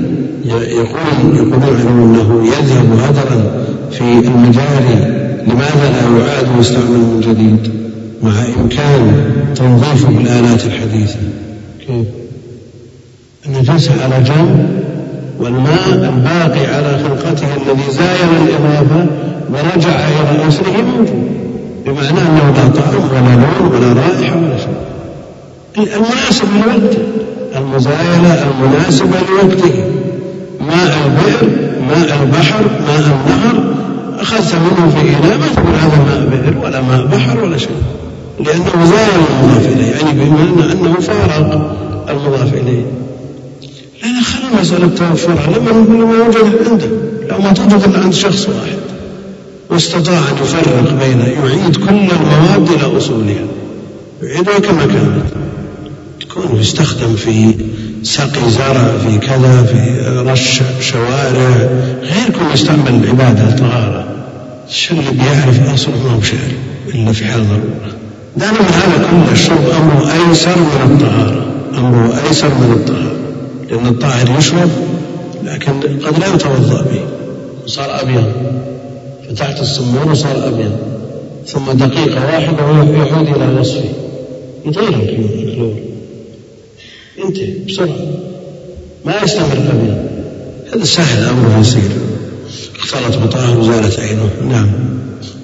يقول يقولون عنه أنه يذهب هدرا في المجاري لماذا لا يعاد ويستعمل من جديد؟ مع إمكان تنظيفه بالآلات الحديثة. كيف؟ النجاسة على جنب والماء الباقي على خلقته الذي زايل الإضافة ورجع إلى أصله موجود. بمعنى أنه لا طعم ولا لون ولا رائحة ولا شيء. المناسب لوقته. المزايلة المناسبة لوقته. ماء البئر ماء البحر ماء النهر. أخذت منه في إناء ما تقول هذا ماء بئر ولا ماء بحر ولا شيء. لأنه زايل المضاف إليه يعني بمعنى أنه فارق المضاف إليه. لأن خلق مسألة توفرها لما لما وجد عنده لو ما توجد عند شخص واحد واستطاع أن يفرق بين يعيد كل المواد إلى أصولها يعيدها كما كانت. تكون يستخدم في سقي زرع في كذا في رش شوارع غير كل يستعمل العبادة الطهارة. الشر اللي بيعرف أصله ما هو شاري إلا في حال ضرورة. دائما هذا كله الشرب أمره أيسر من الطهارة أمره أيسر من الطهارة. لأن الطاهر يشرب لكن قد لا يتوضأ به وصار أبيض. فتحت الصمون وصار أبيض. ثم دقيقة واحدة ويعود إلى وصفه. يتغير الكلور ينتهي بسرعة. ما يستمر أبيض. هذا سهل أمره يسير اختلط بطاهر وزالت عينه. نعم.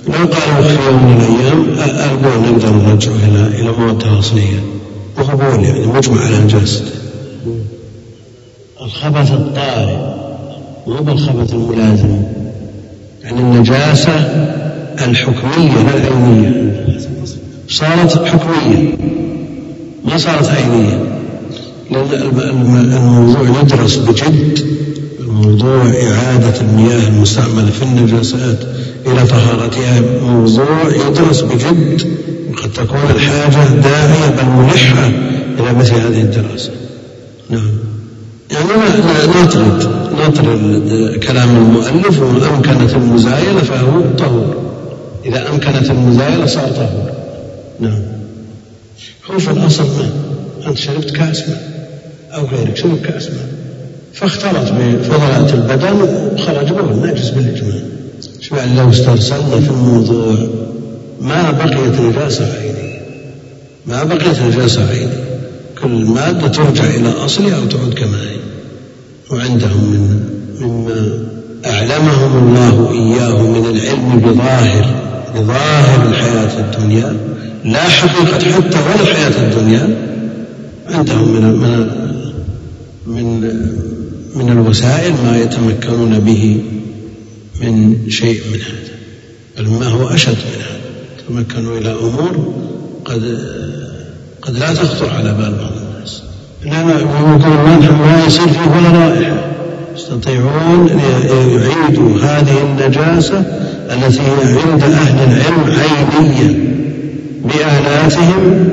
لو قالوا في يوم من الأيام البول نقدر نرجعه إلى إلى موادها الأصلية وهو بول يعني مجمع على نجاسته الخبث الطارئ مو بالخبث الملازم. يعني النجاسة الحكمية لا العينية. صارت حكمية ما صارت عينية. الموضوع يدرس بجد موضوع إعادة المياه المستعملة في النجاسات. إلى طهارتها موضوع يدرس بجد وقد تكون الحاجة داعية بل ملحة إلى مثل هذه الدراسة. نعم. يعني نطرد نطرد كلام المؤلف وإن أمكنت المزايلة فهو طهور إذا أمكنت المزايلة صار طهور. نعم. هو في الأصل ما؟ أنت شربت كأس ماء أو غيرك شرب كأس ماء فاختلط بفضلات البدن وخرج به نجس بالإجماع. يعني لو استرسلنا في الموضوع. ما بقيت نجاسة عينية ما بقيت نجاسة عينية كل مادة ترجع إلى أصلها أو تعود كما هي. وعندهم من مما أعلمهم الله إياه من العلم بظاهر بظاهر الحياة الدنيا. لا حقيقة حتى ولا الحياة الدنيا. عندهم من من من من الوسائل ما يتمكنون به. من شيء من هذا بل ما هو أشد من هذا. تمكنوا إلى أمور قد قد لا تخطر على بال بعض الناس. إنما يقول ما يصير فيه ولا رائحة. يستطيعون أن يعيدوا هذه النجاسة التي هي عند أهل العلم عينية بآلاتهم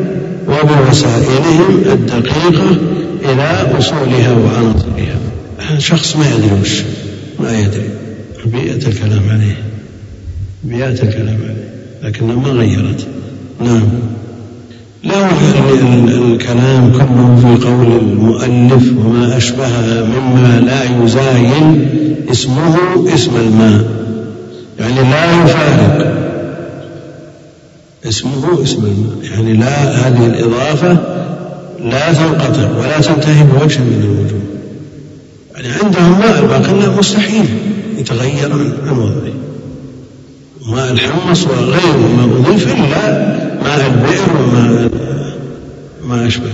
وبوسائلهم الدقيقة إلى أصولها وعناصرها شخص ما يدري وش؟ ما يدري. بيئة الكلام عليه. بيئة الكلام عليه. لكنها ما غيرت. نعم. لا الكلام كله في قول المؤلف وما أشبه مما لا يزاين اسمه اسم الماء. يعني لا يفارق. اسمه اسم الماء. يعني لا هذه الإضافة لا تنقطع ولا تنتهي بوجه من الوجوه. يعني عندهم ماء الباقي مستحيل. يتغير عن وضعه ماء الحمص وغيره ما أضيف إلا ماء البئر وما ما أشبه.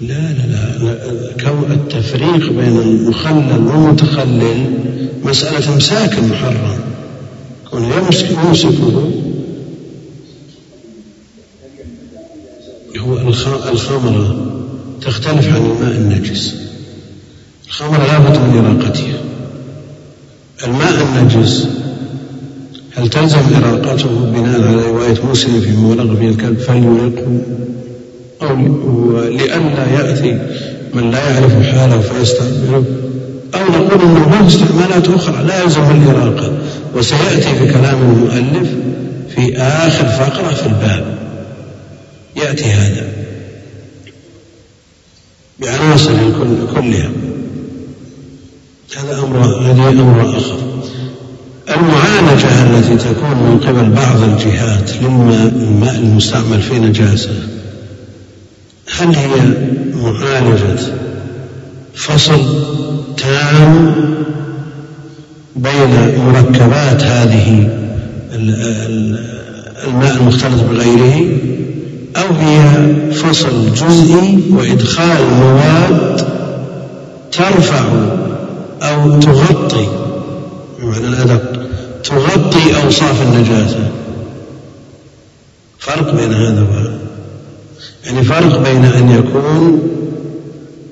لا لا لا. كون التفريق بين المخلل والمتخلل مسألة إمساك محرم. كون يمسك يمسكه هو الخمرة تختلف عن الماء النجس. الخمرة لا بد من إراقتها الماء النجس هل تلزم إراقته بناء على رواية مسلم في مولغ في الكلب فليلقه أو لئلا يأتي من لا يعرف حاله فيستعمله؟ أو نقول أنه له استعمالات أخرى لا يلزم الإراقة. وسيأتي في كلام المؤلف في آخر فقرة في الباب. يأتي هذا. بعناصر كلها. هذا أمر هذه أمر آخر. المعالجة التي تكون من قبل بعض الجهات للماء المستعمل في نجاسة هل هي معالجة فصل تام بين مركبات هذه الماء المختلط بغيره أو هي فصل جزئي وإدخال مواد ترفع أو تغطي بمعنى الأدق تغطي أوصاف النجاسة. فرق بين هذا وهذا. يعني فرق بين أن يكون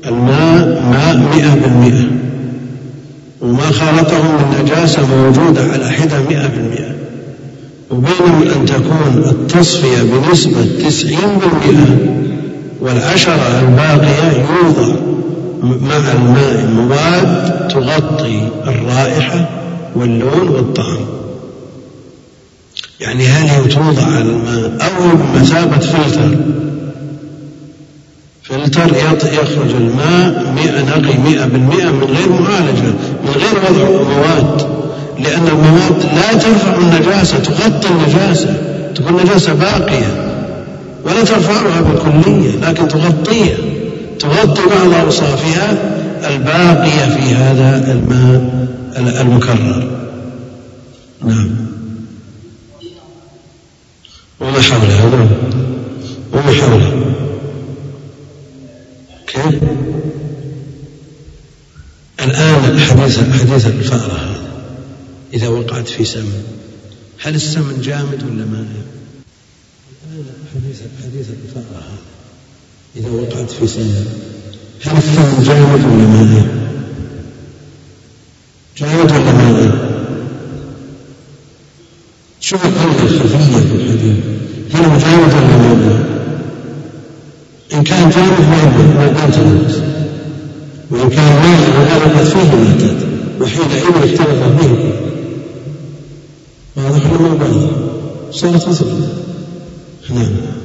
الماء الماء مئة بالمئة وما خالطه من نجاسة موجودة على حدة مئة بالمئة وبينما أن تكون التصفية بنسبة تسعين بالمئة والعشرة الباقية يوضع. مع الماء مواد تغطي الرائحة واللون والطعم. يعني هل هي توضع على الماء. أو بمثابة فلتر. فلتر يخرج الماء مئة نقي مئة بالمئة من غير معالجة من غير وضع مواد. لأن المواد لا ترفع النجاسة تغطي النجاسة. تكون نجاسة باقية. ولا ترفعها بالكلية لكن تغطيها. تغطي بعض أوصافها الباقية في هذا الماء المكرر. نعم. وما حولها نعم وما حولها كيف؟ الآن حديث حديث الفأرة هذا إذا وقعت في سمن. هل السمن جامد ولا مائع؟ الآن حديث حديث الفأرة هذا. إذا وقعت في سمن هل السمن جامد ولا مائع؟ جامد ولا مائع؟ شوف القولة الخفية في الحديث؟ هل هو جامد ولا مائع؟ إن كان جامد ما ما تنجس وإن كان مائع وغلبت فيه ماتت وحينئذ اختلف فيه. واضح ولا ما صارت مثل. نعم.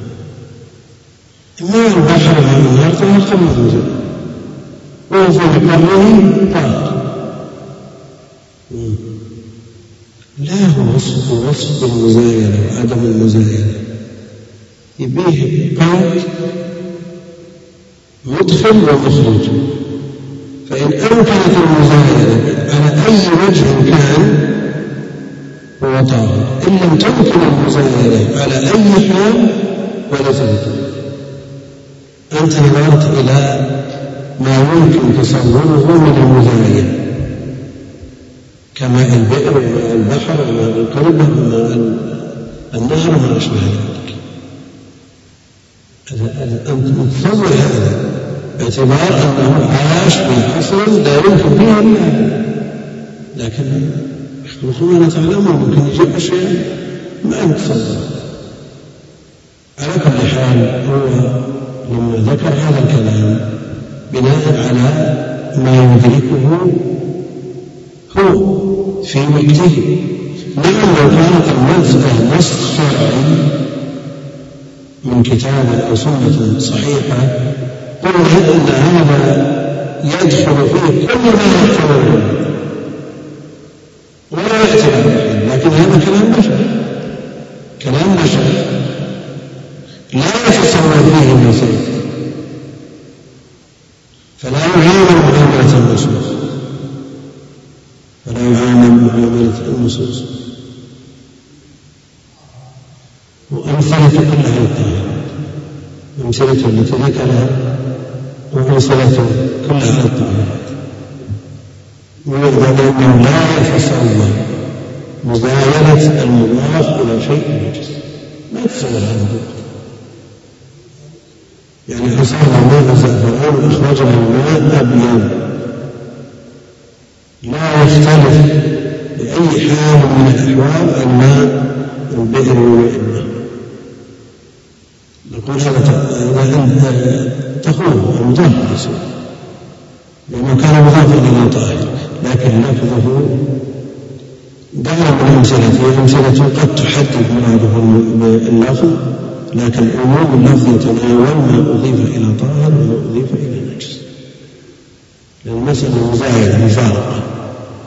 البحر ماء الأرض يرقى موجود وهو في مقره طاق لا هو وصف وصف المزايرة وعدم المزايرة يبيه بنك مدخل ومخرج. فإن أمكنت المزايرة على أي وجه كان هو طاهر. إن لم تمكن المزايرة على أي حال وليس بطاهر أنت نظرت إلى ما يمكن تصوره من المزايرة كماء البئر وماء البحر وماء القربة وماء النهر وما أشبه ذلك. أنت متصور هذا باعتبار أنه عاش في عصر لا يمكن فيه إلا لكن يخلقون تعلمون ممكن يجيب أشياء ما نتصور على كل حال هو لما ذكر هذا الكلام بناء على ما يدركه هو في وقته نعم لو كانت المسألة نص شرعي من كتاب أو سنة صحيحة قلنا أن هذا يدخل فيه كل ما يحتمل ولا يأتي لكن هذا كلام بشر. كلام بشر لا يتصور فيه النصوص فلا يعامل معاملة النصوص فلا يعامل معاملة النصوص وأمثلة كلها الطاهرات أمثلة التي ذكرها وأمثلة كلها الطاهرات ويقدر أنه لا يتصور مزايدة المضاف إلى شيء نجس ما يتصور هذا يعني أصابنا ماء الزعفران وأخرجنا الماء أبيض. لا يختلف بأي حال من الأحوال الماء البئر نقول هذا تقول المضاف لأنه كان مضافا إلى طاهر لكن لفظه دعنا من أمثلته أمثلة قد تحدد مراده باللفظ لكن عموم اللفظ يتناول ما أضيف إلى طاهر وما أضيف إلى نجس. لأن المسألة مزايدة مفارقة.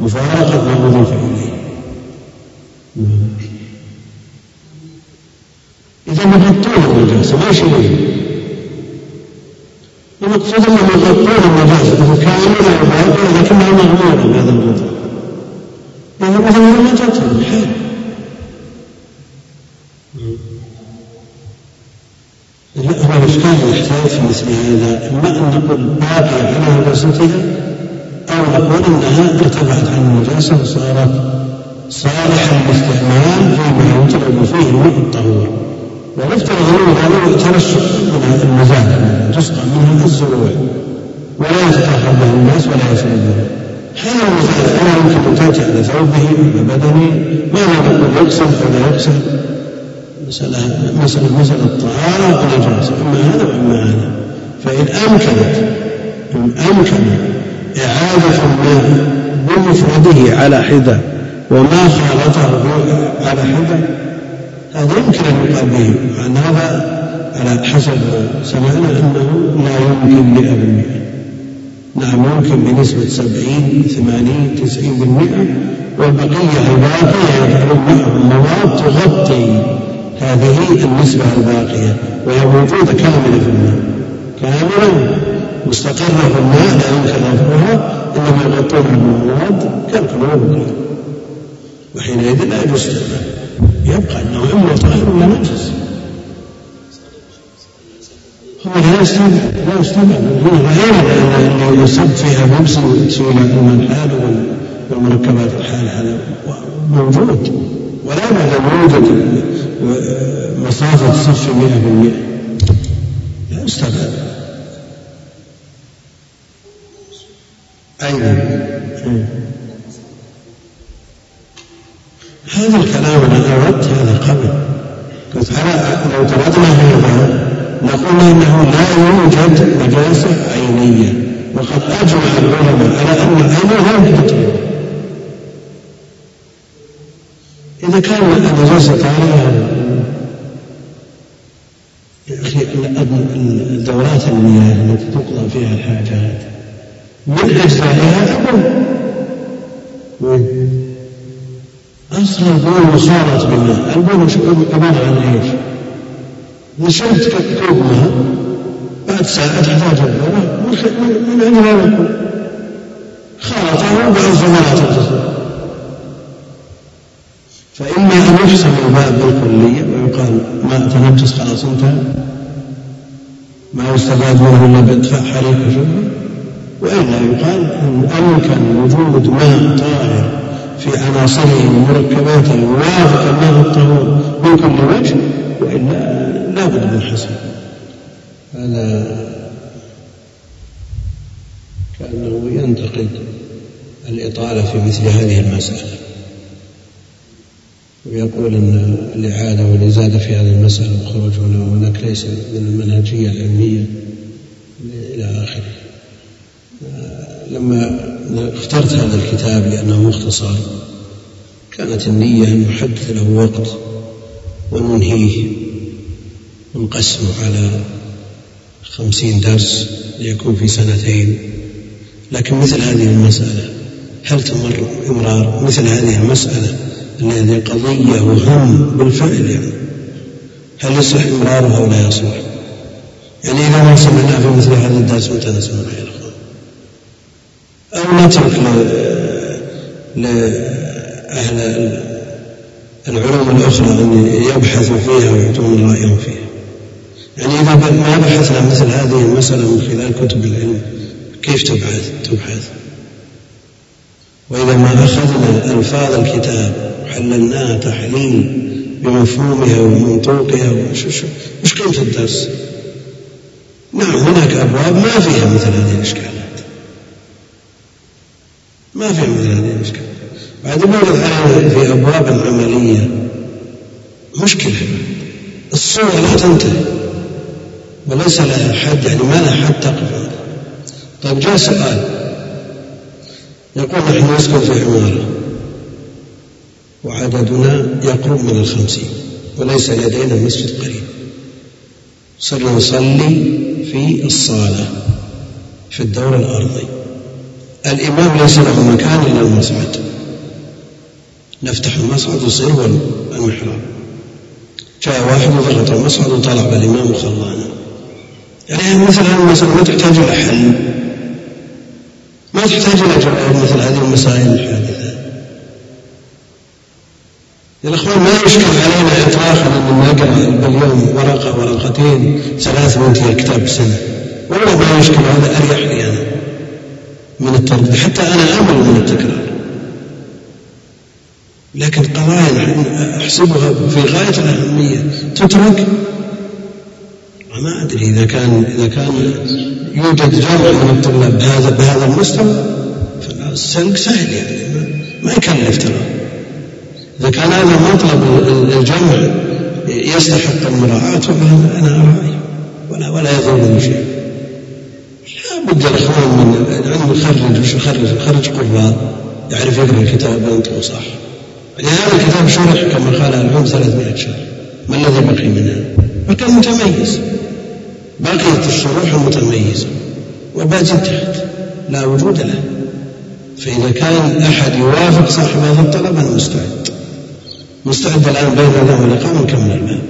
مفارقة ما أضيف إليه. إذا مغطون النجاسة ما شيء المقصود أنهم يغطون النجاسة كاملة وباطنة لكنها مغمورة بهذا الغطاء لأن مثلا ما تدخل الحال لا هو الإشكال يحتاج في مثل هذا. إما أن نقول باقية على نجاستها أو نقول أنها ارتفعت عن النجاسة وصارت صالحة للاستعمال فيما يطلب فيه الماء الطهور ونفترض أنه هذا ترشح من المزاج تسقى منها الزروع ولا يتطهر يتقبل الناس ولا يسردون هذا المثال أنا يمكن أن تأتي على ثوبه بدنه ما نقول يغسل فلا يغسل مسألة مسألة مسألة طهارة ونجاسة إما هذا وإما هذا. فإن أمكنت إن أمكن إعادة الماء بمفرده على حدة وما خالطه على حدة هذا يمكن أن يقال به عن هذا على حسب سمعنا أنه لا يمكن مئة بالمئة نعم يمكن بنسبة سبعين ثمانين تسعين بالمئة والبقية الباقية يجعلون معهم مواد تغطي هذه النسبة الباقية وهي موجودة كاملة في الماء. كاملة مستقرة في الماء لا يمكن رفعها إنما يغطونها بالمواد كالكلور وحينئذ لا يجوز يبقى أنه إما طاهر ولا نجس هو لا يستبعد لا يستبعد هو غير اللي يصب فيها بمس سوى المنحال والمركبات الحال هذا موجود. ولا بعد ان يوجد مسافه الصف 100% لا يستبعد أيضا هذا الكلام أنا أردت هذا قبل قلت لو تردنا هذا نقول إنه لا يوجد نجاسة عينية. وقد أجمع العلماء على أن العين لا يوجد إذا كان النجاسة عينية يا أخي الدورات المياه التي تقضى فيها الحاجات من أجزائها البول أصل البول صارت بالماء البول عبارة عن إيش؟ نشرت كوب ماء بعد ساعة البول من أين لا يكون؟ خلطه بعض فإما أن يحسب الباب بالكلية ويقال ماء تنجس خلاص انتهى ما يستفاد منه إلا بإدفاع حريق وشبه وإلا يقال إن أمكن وجود ماء طاهر في عناصره ومركباته موافقا له الطهور من كل وجه وإلا لا بد من حسب هذا كأنه ينتقد الإطالة في مثل هذه المسألة. ويقول أن الإعادة والإزادة في هذه المسألة والخروج هناك ليس من المنهجية العلمية إلى آخره. لما اخترت هذا الكتاب لأنه مختصر كانت النية أن نحدد له وقت وننهيه ونقسمه على خمسين درس ليكون في سنتين لكن مثل هذه المسألة هل تمر إمرار مثل هذه المسألة الذي قضية وهم بالفعل يعني هل يصلح إمرارها أو لا يصلح؟ يعني إذا ما سمعنا في مثل هذا الدرس متى نسمع يا أخوان؟ أو نترك لأهل العلوم الأخرى أن يبحثوا فيها ويعطون رأيهم فيها يعني إذا ما بحثنا مثل هذه المسألة من خلال كتب العلم كيف تبحث؟ تبحث. وإذا ما أخذنا ألفاظ الكتاب وحللناها تحليل بمفهومها ومنطوقها وش قيمة الدرس؟ نعم هناك أبواب ما فيها مثل هذه الإشكالات. ما فيها مثل هذه الإشكالات. بعد ما علينا في أبواب عملية مشكلة. الصورة لا تنتهي. وليس لها حد يعني ما لها حد تقف طيب جاء سؤال. يقول نحن نسكن في عمارة وعددنا يقرب من الخمسين وليس لدينا مسجد قريب. صرنا نصلي في الصالة في الدور الأرضي. الإمام ليس له مكان إلا المصعد نفتح المصعد ويصير هو المحراب. جاء واحد وضغط المصعد وطلع بالإمام وخلانا. يعني هذه المسألة ما تحتاج إلى حل. ما تحتاج إلى مثل هذه المسائل الحادثة. يا الأخوان ما يشكل علينا إطلاقا أن نقرأ باليوم ورقة ورقتين ثلاث منتهي كتاب سنة والله ما يشكل هذا أريح لي أنا من التردد حتى أنا أمل من التكرار. لكن قضايا أحسبها في غاية الأهمية. تترك ما أدري إذا كان إذا كان يوجد جمع من الطلاب بهذا بهذا مستوى فالسلق سهل يعني ما يكلف ترى. إذا كان هذا مطلب الجمع يستحق المراعاة أنا أراعي ولا ولا يضرني شيء. لا بد الإخوان من العلم يخرج وش يخرج يخرج قراء يعرف يقرأ الكتاب وينطق صح. يعني هذا الكتاب شرح كما قال العلم 300 شهر. ما الذي بقي منها؟ فكان متميز. بقيت الشروح المتميزة وباقي تحت لا وجود له. فإذا كان أحد يوافق صاحب هذا الطلب أنا مستعد. مستعد الآن بين الله واللقاء ونكمل الباب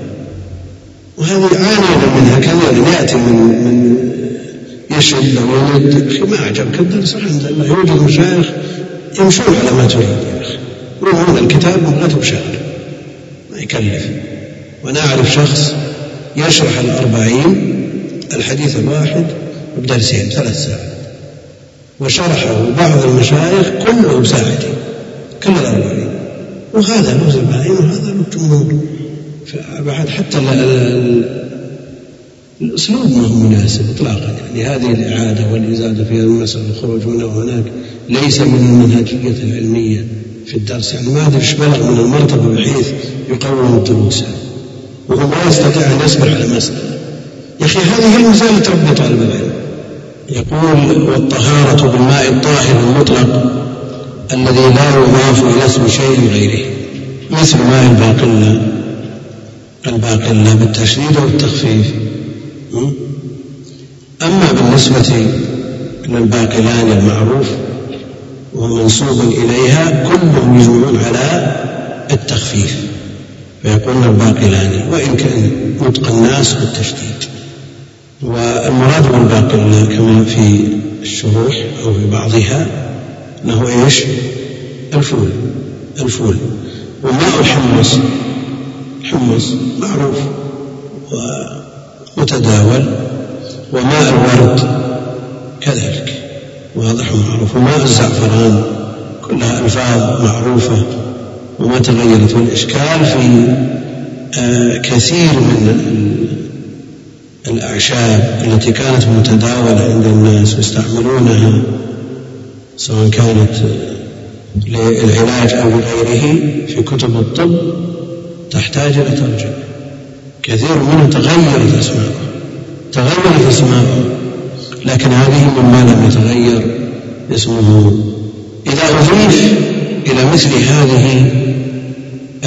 وهذه عانينا منها كثيرا يأتي من من يشد أو يمد أخي ما عجبك الدرس الحمد لله يوجد مشايخ يمشون على ما تريد يا أخي. يروحون الكتاب مغلته بشهر ما يكلف. وأنا أعرف شخص يشرح الأربعين الحديث الواحد بدرسين ثلاث ساعات. وشرحه بعض المشايخ كله بساعتين كل الأربعين وهذا له زبائن وهذا له جمهور بعد حتى الأسلوب ما هو مناسب إطلاقا. يعني هذه الإعادة والإزادة في هذه المسألة الخروج هنا وهناك ليس من المنهجية العلمية في الدرس. يعني ما أدري إيش بلغ من المرتبة بحيث يقوم الدروس. وهو ما يستطيع أن يصبر على مسألة يا أخي هذه المسألة تربي طالب العلم يقول والطهارة بالماء الطاهر المطلق الذي لا يضاف إلى اسم شيء غيره مثل ماء الباقلة الباقلة بالتشديد والتخفيف أما بالنسبة للباقلان المعروف ومنسوب إليها كلهم يجمعون على التخفيف. فيقولون الباقلان وإن كان نطق الناس بالتشديد. والمراد بالباقلة كما في الشروح أو في بعضها أنه إيش؟ الفول الفول. وماء الحمص الحمص معروف ومتداول. وماء الورد كذلك واضح ومعروف. وماء الزعفران كلها ألفاظ معروفة وما تغيرت. والإشكال في آه، كثير من الأعشاب التي كانت متداولة عند الناس ويستعملونها سواء كانت للعلاج أو لغيره في كتب الطب تحتاج إلى ترجمة كثير منها تغيرت أسماءه تغيرت أسماءه لكن هذه مما لم يتغير اسمه. إذا أضيف إلى مثل هذه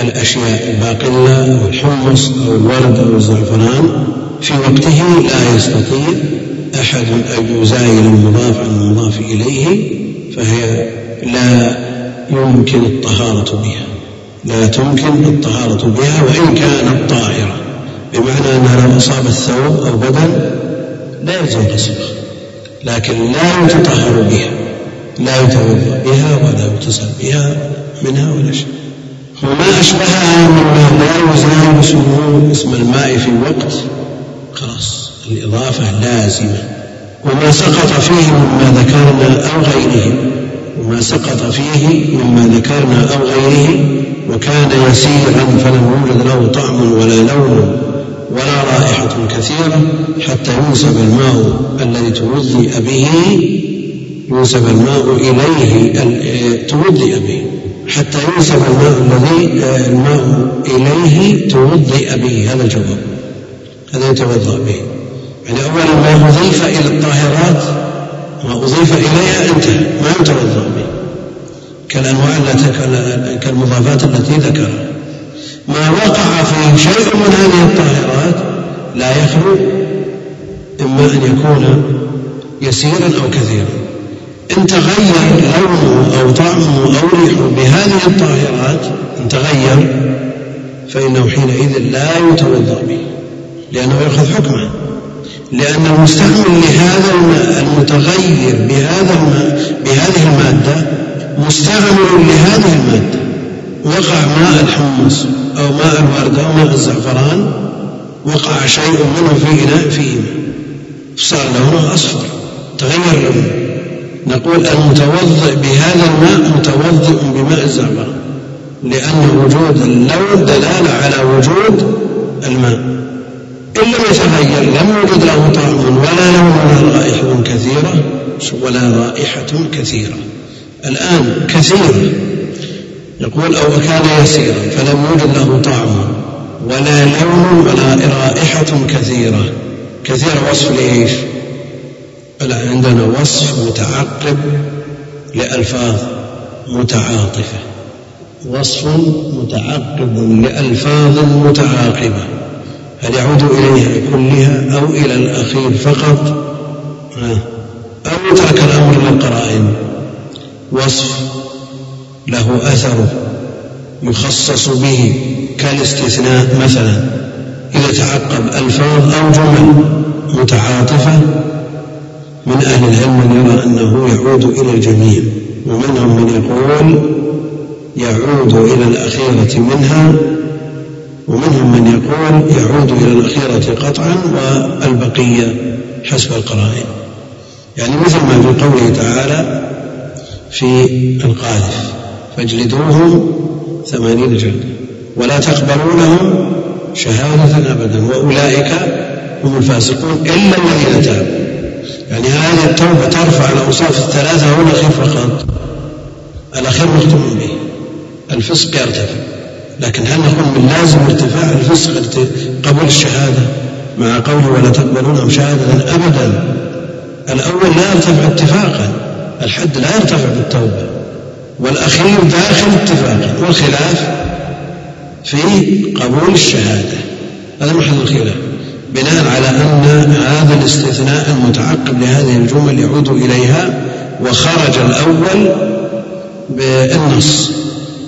الأشياء الباقلة أو الحمص أو الورد أو الزعفران في وقته لا يستطيع أحد أن يزايل المضاف عن المضاف إليه فهي لا يمكن الطهارة بها. لا تمكن الطهارة بها وإن كانت طاهرة. بمعنى أنها لو أصابت ثوب أو بدن لا يلزم غسله لكن لا يتطهر بها لا يتوضأ بها ولا يغتسل بها منها ولا شيء. وما أشبهها مما لا يزال اسم الماء في وقت خلاص الإضافة لازمة. وما سقط فيه مما ذكرنا أو غيره. وما سقط فيه مما ذكرنا أو غيره. وكان يسيرا فلم يوجد له طعم ولا لون ولا رائحة كثيرة حتى ينسب الماء الذي توضئ به ينسب الماء إليه توضئ به. حتى ينسب الماء الذي الماء إليه توضئ به. هذا الجواب. هذا يتوضأ به. يعني أولا ما أضيف إلى الطاهرات ما أضيف إليها انتهى ما يتوضأ به. كالأنواع التي كالمضافات التي ذكرها. ما وقع فيه شيء من هذه الطاهرات لا يخلو إما أن يكون يسيرا أو كثيرا. إن تغير لونه أو طعمه أو ريحه بهذه الطاهرات إن تغير فإنه حينئذ لا يتوضأ به. لأنه يأخذ حكمه. لأن المستعمل لهذا المتغير بهذا بهذه المادة مستعمل لهذه المادة. وقع ماء الحمص أو ماء الورد أو ماء الزعفران وقع شيء منه في إناء فيه صار لونه أصفر. تغير لونه. نقول المتوضئ بهذا الماء متوضئ بماء الزعفران. لأن وجود اللون دلالة على وجود الماء. إن لم يتغير لم يوجد له طعم ولا لون ولا رائحة كثيرة ولا رائحة كثيرة. الآن كثير. يقول أو كان يسيرا فلم يوجد له طعم ولا لون ولا رائحة كثيرة. كثير وصف لإيش؟ لا عندنا وصف متعقب لألفاظ متعاطفة. وصف متعقب لألفاظ متعاقبة. هل يعود إليها كلها أو إلى الأخير فقط؟ أو ترك الأمر للقرائن وصف له أثر يخصص به كالاستثناء مثلا. إذا تعقب ألفاظ أو جمل متعاطفة من أهل العلم من يرى أنه يعود إلى الجميع. ومنهم من يقول يعود إلى الأخيرة منها ومنهم من يقول يعود إلى الأخيرة قطعا والبقية حسب القرائن. يعني مثل ما في قوله تعالى في القاذف فاجلدوهم ثمانين جلدة ولا تقبلوا لهم شهادة أبدا وأولئك هم الفاسقون إلا الذين تابوا. يعني هذه التوبة ترفع الأوصاف الثلاثة أو الأخير فقط. الأخير مختم به الفسق يرتفع. لكن هل نقول من لازم ارتفاع الفسق قبول الشهادة مع قوله ولا تقبلونهم شهادة؟ أبدا. الأول لا يرتفع اتفاقا الحد لا يرتفع بالتوبة والأخير داخل اتفاقا والخلاف في قبول الشهادة. هذا محل الخلاف. بناء على أن هذا الاستثناء المتعقب لهذه الجمل يعود إليها وخرج الأول بالنص.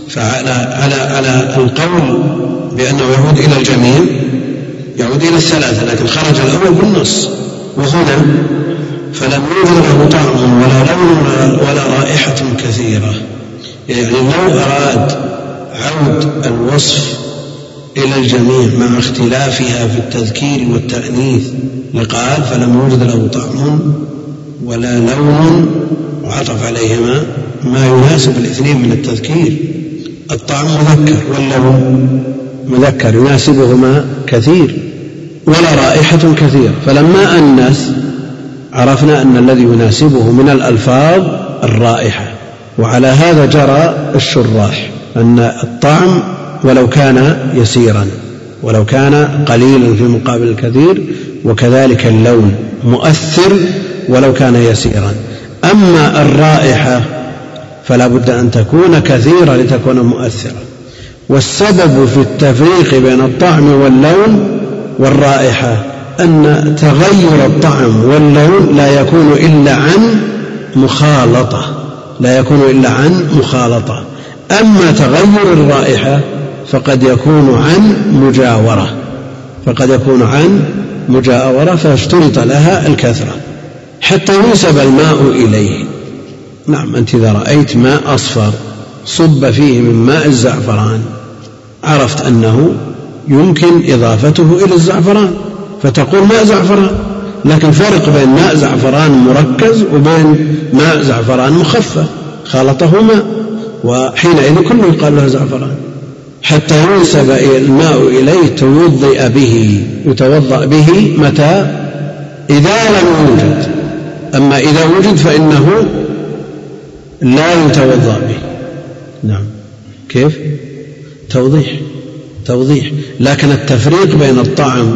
فعلى على على القول بأنه يعود إلى الجميع يعود إلى الثلاثة لكن خرج الأول بالنص وهنا فلم يوجد له طعم ولا لون ولا رائحة كثيرة. يعني لو أراد عود الوصف إلى الجميع مع اختلافها في التذكير والتأنيث لقال فلم يوجد له طعم ولا لون وعطف عليهما ما يناسب الاثنين من التذكير. الطعم مذكر. واللون مذكر يناسبهما كثير ولا رائحة كثيرة. فلما أنس عرفنا أن الذي يناسبه من الألفاظ الرائحة. وعلى هذا جرى الشراح أن الطعم ولو كان يسيرا ولو كان قليلا في مقابل الكثير وكذلك اللون مؤثر ولو كان يسيرا. أما الرائحة فلا بد أن تكون كثيرة لتكون مؤثرة. والسبب في التفريق بين الطعم واللون والرائحة أن تغير الطعم واللون لا يكون إلا عن مخالطة. لا يكون إلا عن مخالطة. أما تغير الرائحة فقد يكون عن مجاورة. فقد يكون عن مجاورة فاشترط لها الكثرة. حتى ينسب الماء إليه. نعم أنت إذا رأيت ماء أصفر صب فيه من ماء الزعفران عرفت أنه يمكن إضافته إلى الزعفران فتقول ماء زعفران. لكن فرق بين ماء زعفران مركز وبين ماء زعفران مخفف خلطه ماء وحينئذ كله يقال له زعفران. حتى ينسب الماء إليه توضئ به يتوضأ به متى؟ إذا لم يوجد. أما إذا وجد فإنه لا يتوضأ به. نعم. كيف؟ توضيح. توضيح. لكن التفريق بين الطعم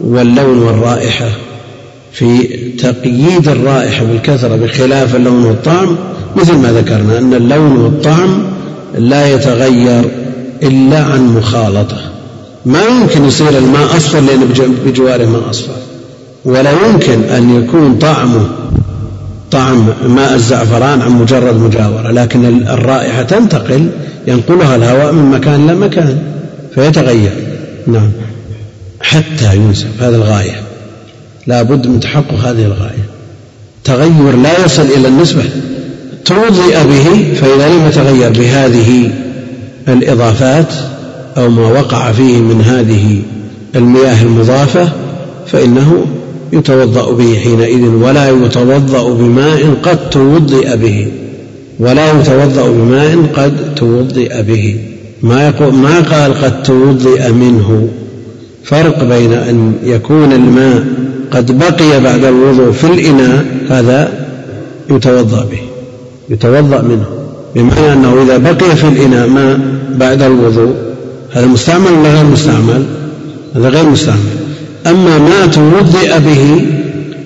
واللون والرائحة في تقييد الرائحة بالكثرة بخلاف اللون والطعم مثل ما ذكرنا أن اللون والطعم لا يتغير إلا عن مخالطة. ما يمكن يصير الماء أصفر لأن بجواره ماء أصفر ولا يمكن أن يكون طعمه طعم ماء الزعفران عن مجرد مجاورة لكن الرائحة تنتقل ينقلها الهواء من مكان إلى مكان فيتغير. نعم. حتى ينسب هذه الغاية. لا بد من تحقق هذه الغاية. تغير لا يصل إلى النسبة. توضئ به فإذا لم يتغير بهذه الإضافات أو ما وقع فيه من هذه المياه المضافة فإنه يتوضأ به حينئذ ولا يتوضأ بماء قد توضئ به. ولا يتوضأ بماء قد توضئ به. ما يقول ما قال قد توضئ منه. فرق بين أن يكون الماء قد بقي بعد الوضوء في الإناء هذا يتوضأ به. يتوضأ منه. بمعنى أنه إذا بقي في الإناء ماء بعد الوضوء هذا مستعمل ولا غير مستعمل؟ هذا غير مستعمل. أما ما توضئ به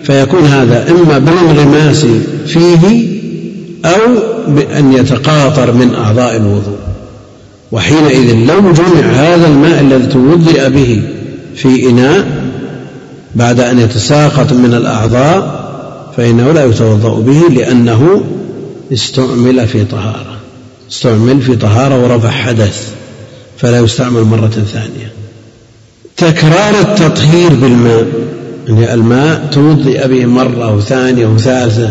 فيكون هذا إما بالانغماس فيه أو بأن يتقاطر من أعضاء الوضوء. وحينئذ لو جمع هذا الماء الذي توضئ به في إناء بعد أن يتساقط من الأعضاء فإنه لا يتوضأ به لأنه استعمل في طهارة استعمل في طهارة ورفع حدث فلا يستعمل مرة ثانية. تكرار التطهير بالماء. يعني الماء توضئ به مرة وثانية وثالثة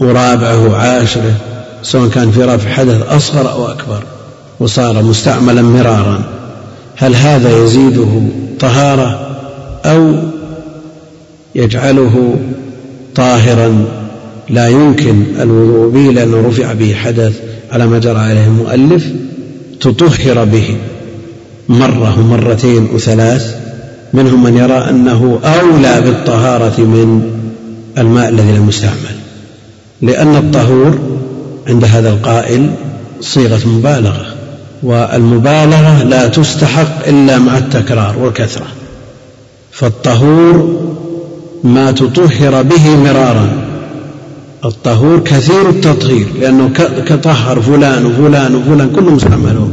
ورابعة وعاشرة سواء كان في رفع حدث أصغر أو أكبر وصار مستعملا مرارا. هل هذا يزيده طهارة أو يجعله طاهرا؟ لا يمكن. الوضوء به لأنه رفع به حدث على ما جرى عليه المؤلف تطهر به مرة ومرتين وثلاث. منهم من يرى أنه أولى بالطهارة من الماء الذي لم يستعمل لأن الطهور عند هذا القائل صيغة مبالغة والمبالغة لا تستحق إلا مع التكرار والكثرة فالطهور ما تطهر به مرارا الطهور كثير التطهير لأنه كطهر فلان وفلان وفلان كلهم استعملوه.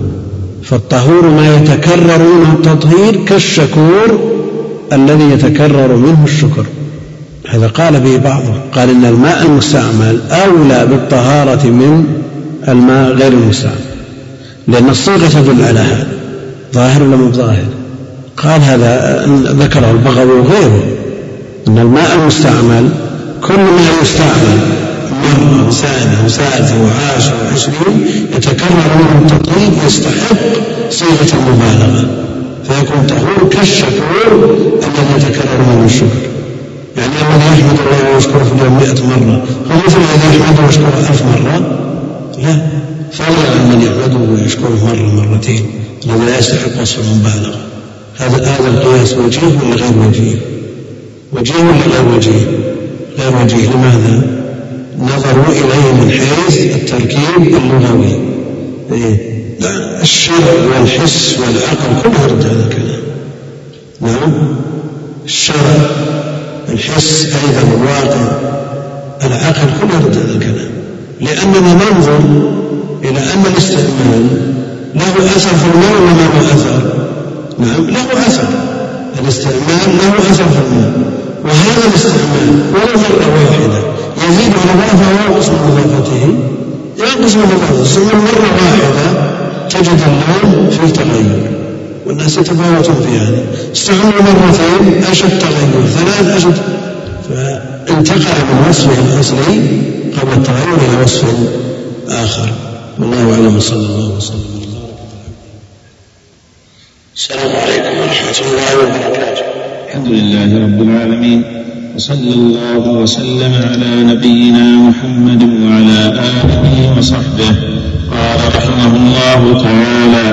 فالطهور ما يتكرر منه التطهير كالشكور الذي يتكرر منه الشكر. هذا قال به بعضهم قال إن الماء المستعمل أولى بالطهارة من الماء غير المستعمل لأن الصيغة تدل على هذا. ظاهر ولا مو ظاهر؟ قال هذا ذكره البغوي وغيره أن الماء المستعمل كل ما يستعمل مرة وثانية وثالثة وعاشرة وعشرين يتكرر منه التطهير يستحق صيغة المبالغة. فيكون طهور كالشكور الذي يتكرر منه الشكر. يعني الذي يحمد الله ويشكره في اليوم مئة مرة. هو مثل الذي يحمده ويشكره ألف مرة؟ لا. فضلا عن من يحمده ويشكره مرة مرتين. الذي لا يستحق وصف المبالغة. هذا هذا القياس وجيه ولا غير وجيه؟ وجيه ولا غير وجيه؟ غير وجيه. لماذا؟ نظروا إليه من حيث التركيب اللغوي. إيه؟ الشرع والحس والعقل كلها رد هذا الكلام نعم. الشرع الحس أيضا الواقع العقل كلها رد هذا الكلام لأننا ننظر إلى أن الاستعمال له أثر في الماء ولا له أثر؟ نعم له أثر. الاستعمال له أثر في الماء وهذا الاستعمال ولو مرة واحدة يزيد الإضافة وينقص من إضافته ينقص من إضافته ثم مرة واحدة تجد اللون فيه تغير والناس يتفاوتون في هذا استعمل مرتين أشد تغير. ثلاث أشد. فانتقل من وصفه الأصلي قبل التغير إلى وصف آخر. والله أعلم. صلى الله وسلم. السلام عليكم ورحمة الله وبركاته. الحمد لله رب العالمين. وصلى الله وسلم على نبينا محمد وعلى آله وصحبه. قال رحمه الله تعالى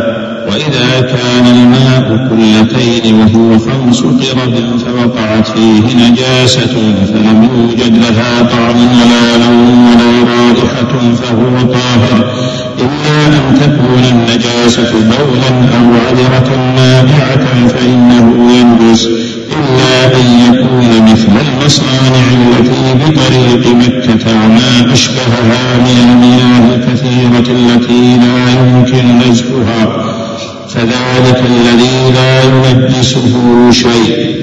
وإذا كان الماء كلتين وهو خمس قرب فوقعت فيه نجاسة فلم يوجد لها طعم ولا لون ولا رائحة فهو طاهر. إلا أن تكون النجاسة بولا أو عذرة مائعة فإنه ينجس. إلا أن يكون مثل المصانع التي بطريق مكة وما أشبهها من المياه الكثيرة التي لا يمكن نزفها فذلك الذي لا ينجسه شيء.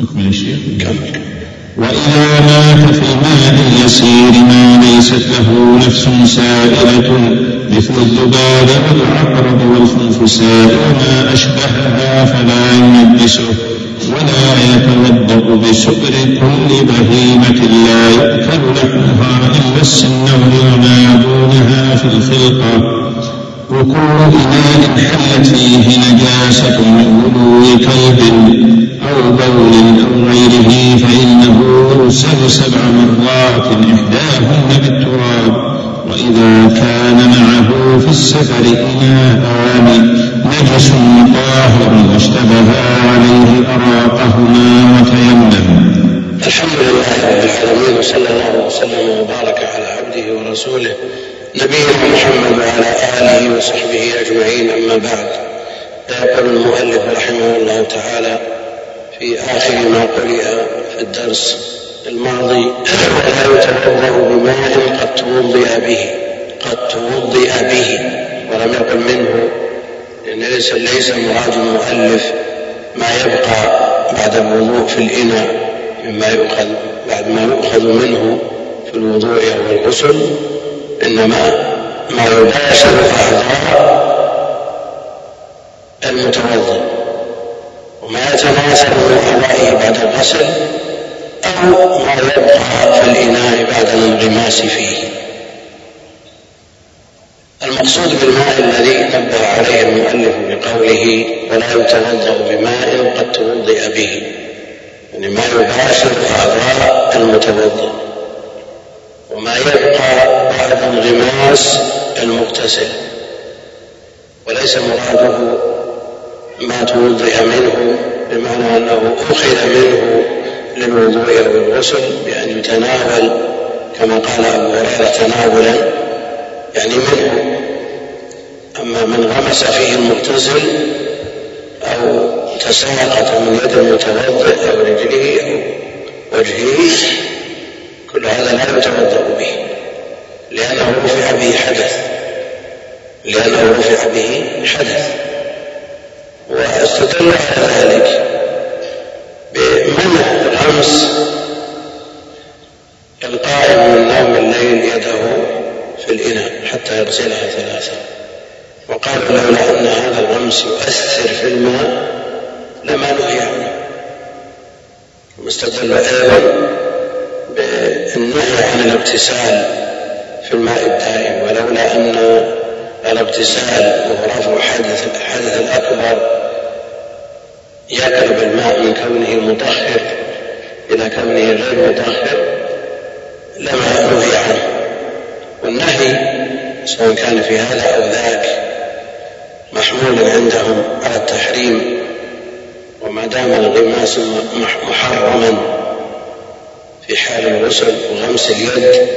نكمل الشيخ وإذا مات في الماء اليسير ما ليست له نفس سائلة. مثل الذباب والعقرب والخنفساء وما أشبهها فلا ينجسه ولا يتوضأ بسؤر كل بهيمة لا يؤكل لحمها إلا السن وما دونها في الخلقة وكل إناء حلت فيه نجاسة من ولو كلب أو بول أو غيره فإنه يرسل سبع مرات إحداهن بالتراب. وإذا كان معه في السفر إناءان نجس طاهر واشتبها عليه أراقهما وتيمم. الحمد لله رب العالمين وصلى الله وسلم وبارك على عبده ورسوله نبينا محمد وعلى آله وصحبه أجمعين أما بعد. فيقول المؤلف رحمه الله تعالى في آخر ما قرئ في الدرس. الماضي ولا يتوضا بماء قد توضئ به قد توضئ به. ولم يقل منه لأن ليس ليس مراد المؤلف ما يبقى بعد الوضوء في الإناء مما يؤخذ بعد ما يؤخذ منه في الوضوء أو الغسل إنما ما يباشر أعضاء المتوضئ. وما يتناسب من أعضائه بعد الغسل أو يبقى في الإناء بعد الانغماس فيه المقصود بالماء الذي نبه عليه المؤلف بقوله ولا يتوضا بماء قد توضئ به يعني ما يباشر أعضاء المتوضئ. وما يبقى بعد انغماس المغتسل. وليس مراده ما توضئ منه بمعنى أنه أخذ منه للوضوء أو الغسل بأن يتناول كما قال أبو هريرة تناولا يعني منه أما من غمس فيه المغتسل أو تساقط من يد المتوضئ أو رجله أو وجهه كل هذا لا يتوضأ به لأنه رفع به حدث لأنه رفع به حدث. واستدل على ذلك بمنع الغمس القائم من نوم الليل يده في الإناء حتى يغسلها ثلاثة. وقال لولا أن هذا الغمس يؤثر في الماء لما نهي عنه. واستدل أيضا بالنهي عن الاغتسال في الماء الدائم ولولا أن الاغتسال وهو رفع حدث الحدث الأكبر يقلب الماء من كونه مطهر إلى كونه غير مطهر لما نهي عنه والنهي سواء كان في هذا أو ذاك محمول عندهم على التحريم وما دام الغماس محرما في حال الغسل وغمس اليد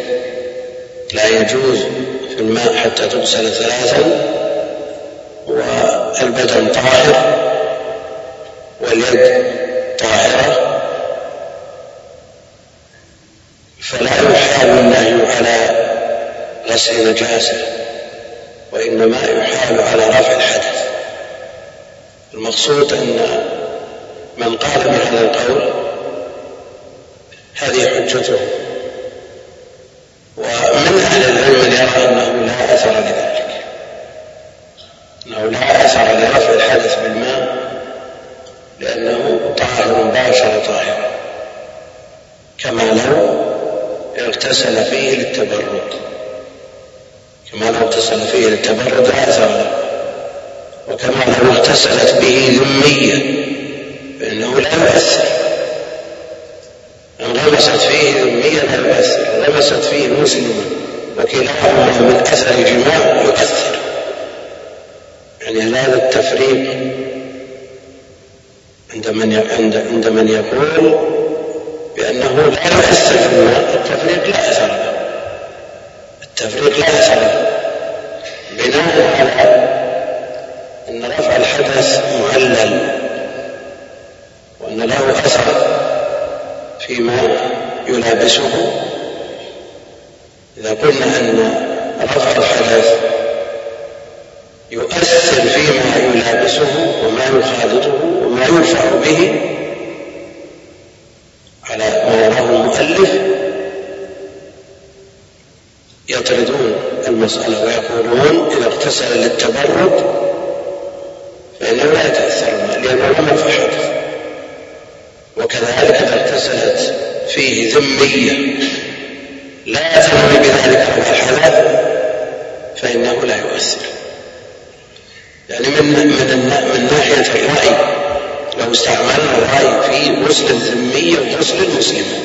لا يجوز في الماء حتى تغسل ثلاثا والبدن طاهر. واليد طاهرة فلا يحال النهي على غسل نجاسة وإنما يحال على رفع الحدث. المقصود أن من قال بهذا القول هذه حجته. ومن أهل العلم من يرى أنه لا أثر لذلك أنه لا أثر لرفع الحدث بالماء لأنه طاهر باشر طاهرا كما لو اغتسل فيه للتبرد. كما لو اغتسل فيه للتبرد لا أثر وكما لو اغتسلت به ذمية فإنه لا يؤثر إن غمست فيه ذميا لا يؤثر غمست فيه مسلما وكلاهما من أثر جماع يؤثر. يعني هذا التفريق عند من عند عند من يقول بأنه لا يؤثر في التفريق لا أثر له. التفريق لا أثر له. بناء على أن رفع الحدث معلل وأن له أثر فيما يلابسه. إذا قلنا أن رفع الحدث يؤثر فيما يلابسه وما يخالطه وما ينفع به على ما يراه المؤلف. يطردون المسألة ويقولون إذا اغتسل للتبرد فإنه لا يتأثر لأنه لم يرفع حدث وكذلك إذا اغتسلت فيه ذمية لا تنوي بذلك الحدث فإنه لا يؤثر. يعني من من من ناحية الرأي لو استعملنا الرأي في غسل الذمية وغسل المسلمة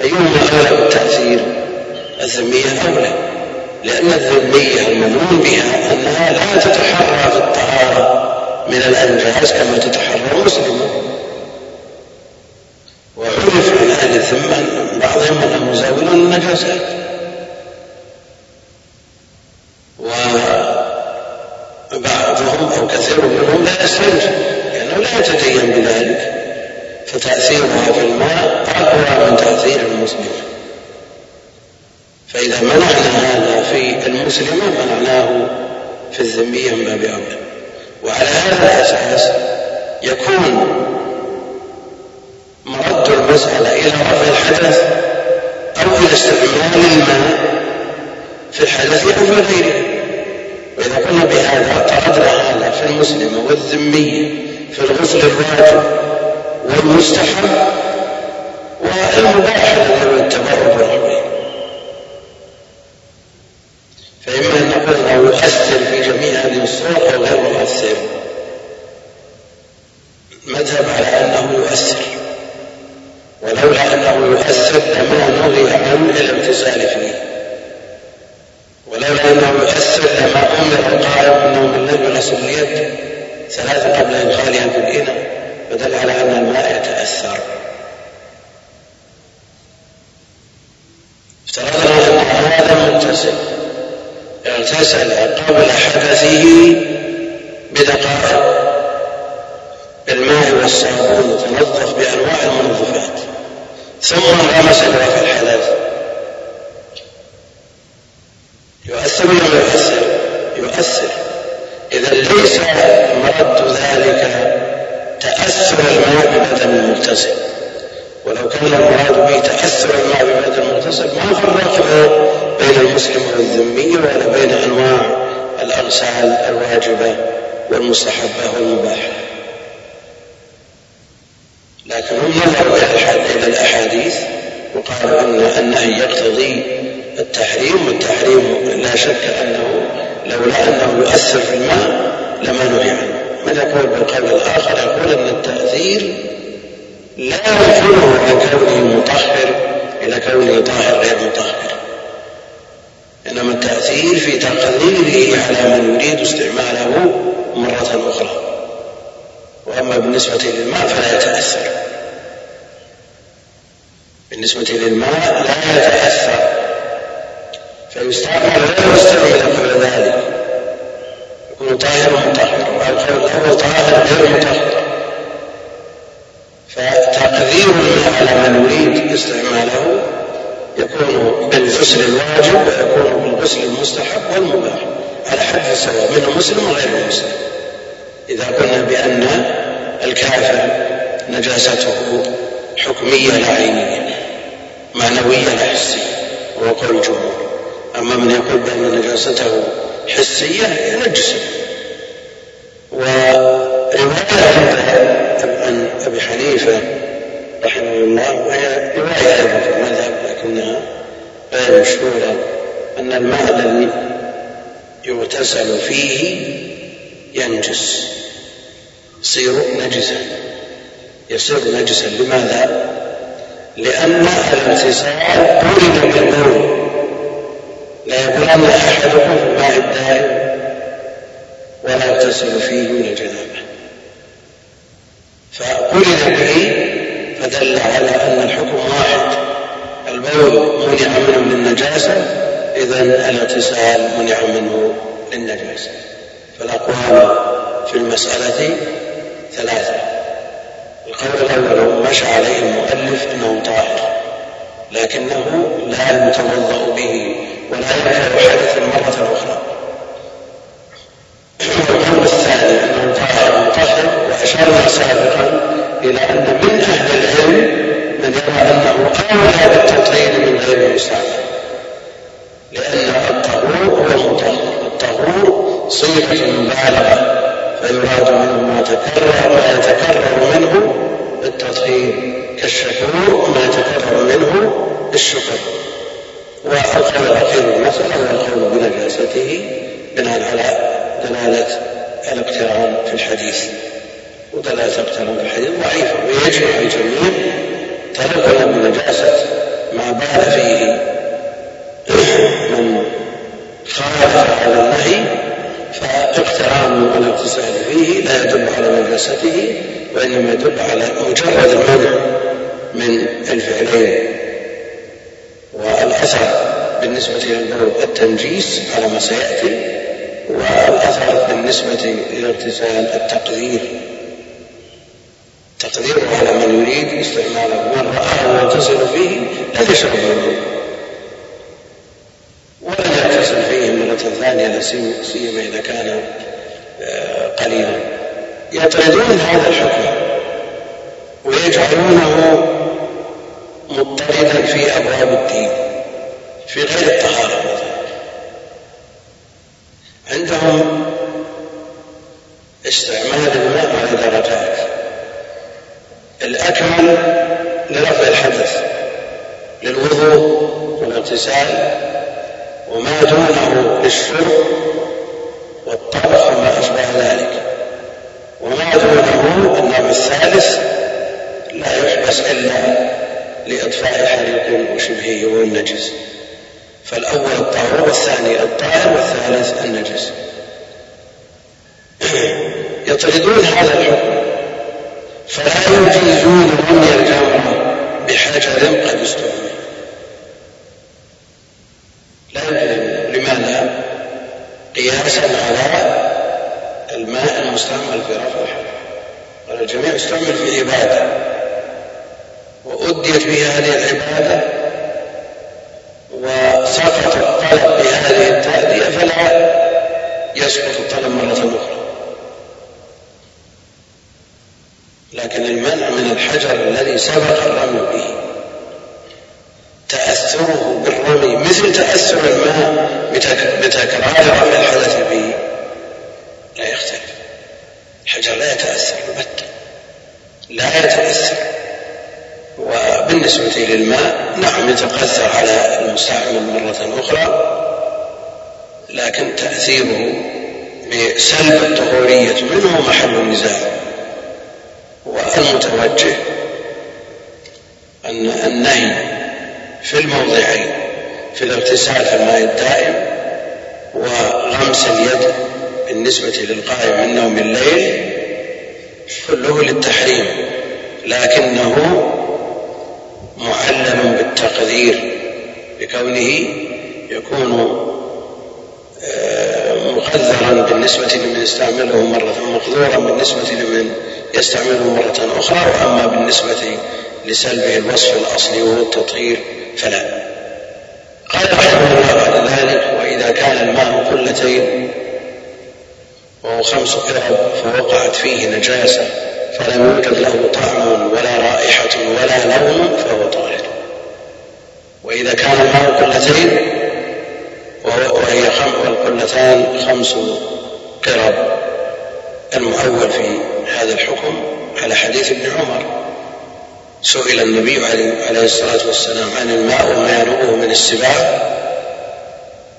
أيهما أولى بالتأثير؟ الذمية أولى لأن الذمية المنون بها أنها لا تتحرى في الطهارة من الأنجاز كما تتحرى المسلمة وعرف عن أهل الذمة بعضهم أنهم يزاولون النجاسات. وبعضهم أو كثير منهم لا يستنجي لأنه لا يتدين بذلك. فتأثيرها في الماء أقوى من تأثير المسلم. فإذا منعنا هذا في المسلم منعناه في الذمية من باب أولى وعلى هذا الأساس يكون مرد المسألة إلى رفع الحدث أو إلى استعمال الماء في الحدث أو في غيره. وإذا قلنا بهذا طردنا هذا في المسلم والذمية في الغسل الواجب والمستحب والمباح الذي هو التبرد والعقيد فإما أن نقول أنه يؤثر في جميع هذه الصور أو غير مؤثر. مذهب على أنه يؤثر. ولولا أنه يؤثر لما نهي عن الامتثال فيه. ولولا أنه يؤثر لما أمر القائل أنه من يغسل اليد ثلاثة قبل إدخالها في الإناء فدل على أن الماء يتأثر. افترضنا أن هذا مغتسل اغتسل قبل حدثه بدقائق. بالماء والصابون تنظف بأنواع المنظفات ثم انغمس في الحدث. يؤثر ولا يؤثر؟ يؤثر. إذا ليس مرد ذلك تأثر الماء ببدن المغتسل. ولو كان المراد به تأثر الماء ببدن المغتسل ما فرقنا بين المسلم والذمي ولا بين أنواع الأغسال الواجبة والمستحبة والمباحة. لكن هم نظروا إلى الأحاديث وقالوا أن النهي يقتضي التحريم والتحريم لا شك أنه لولا أنه يؤثر في الماء لما نهي عنه. من يقول بالقول الآخر؟ يقول أن التأثير لا ينقله عن كونه مطهر إلى كونه طاهر غير مطهر. إنما التأثير في تقديره على من يريد استعماله مرة أخرى. وأما بالنسبة للماء فلا يتأثر. بالنسبة للماء لا يتأثر. فيستعمل ولا يستعمل قبل ذلك. يكون طاهر مطهر والقول الأول طاهر غير مطهر. فتقدير على من يريد استعماله يكون بالغسل الواجب ويكون بالغسل المستحب والمباح. على حد سواء من مسلم وغير مسلم. إذا قلنا بأن الكافر نجاسته حكمية لا عينية معنوية لا حسية وهو قول الجمهور. أما من يقول بأن نجاسته حسية ينجسه ورواية عن أبي حنيفة رحمه الله وهي رواية أيضا في المذهب لكنها غير مشهورة أن الماء الذي يغتسل فيه ينجس. يصير نجسا. يصير نجسا. لماذا؟ لأن الاغتسال قرن بالبول أحدكم في الماء الدائم ولا يغتسل فيه من الجنابة. فقرن به فدل على أن الحكم واحد. البول منع منه للنجاسة إذا الاغتسال منع منه للنجاسة. فالأقوال في المسألة ثلاثة. القول الأول مشى عليه المؤلف أنه طاهر لكنه لا يتوضأ به. ولا حدثا مرة أخرى. القول الثاني أنه طاهر مطهر وأشرنا سابقا إلى أن من أهل العلم من يرى أنه أولى بالتطهير من غير المستعمل لأن الطهور هو المطهر الطهور صيغة مبالغة فيراد منه ما تكرر ما يتكرر منه التطهير كالشكور ما يتكرر منه الشكر والقول الأخير المسألة هو القول بنجاسته بناء على دلالة الاقتران في الحديث. ودلالة الاقتران في الحديث. ضعيفة ويجمع الجميع تلقنا بنجاسة ما بال فيه من خالف هذا النهي فاقتران الاغتسال فيه لا يدل على نجاسته وإنما يدل على مجرد المنع من الفعلين. والأثر بالنسبة للبول التنجيس على ما سيأتي والأثر بالنسبة للاغتسال التقدير. تقدير على من يريد استعماله من رآه يغتسل فيه لا يشرب منه ولا يغتسل فيه مرة ثانية لا سيما إذا كان آه، قليلا. يطردون هذا الحكم ويجعلونه مضطردا في أبواب الدين في غير الطهارة. مثلا عندهم استعمال الماء على درجات الأكمل لرفع الحدث للوضوء والإغتسال وما دونه للشرب والطبخ وما أشبه ذلك. وما دونه النوع الثالث لا يحبس إلا لإطفاء حريق وشبهه والنجس فالأول الطاهر والثاني الطاهر والثالث النجس. يطردون هذا الحكم فلا يجيزون رمي الجمرة بحجر قد استعمل لا يجوزون لماذا؟ قياسا على الماء المستعمل في رفع الحجر الجميع استعمل في عبادة وأديت به هذه العبادة وسقط الطلب بهذه التأدية فلا يسقط الطلب مرة أخرى. لكن المنع من الحجر الذي سبق الرمي به تأثره بالرمي مثل تأثر الماء بتكرار رفع الحدث به لا يختلف الحجر لا يتأثر البتة لا يتأثر وبالنسبة للماء نعم يتقثر على المستعمل مرة أخرى لكن تأثيره بسلب الطهورية منه محل النزاع والمتوجه أن النهي في الموضعين في الماء الدائم وغمس اليد بالنسبة للقائم من نوم الليل كله للتحريم لكنه معلم بالتقدير بكونه يكون آه، مقدرا بالنسبة لمن يستعمله مرة مقدورا بالنسبة لمن يستعمله مرة أخرى وأما بالنسبة لسلبه الوصف الأصلي وهو التطهير فلا. قال قلتين وهو خمس قرب فوقعت فيه نجاسة فلم يوجد له طعم ولا رائحة ولا لون فهو طاهر. وإذا كان الماء قلتين وهي خم خمس قرب المؤول في هذا الحكم على حديث ابن عمر. سئل النبي عليه الصلاة والسلام عن الماء وما ينوبه من السباع.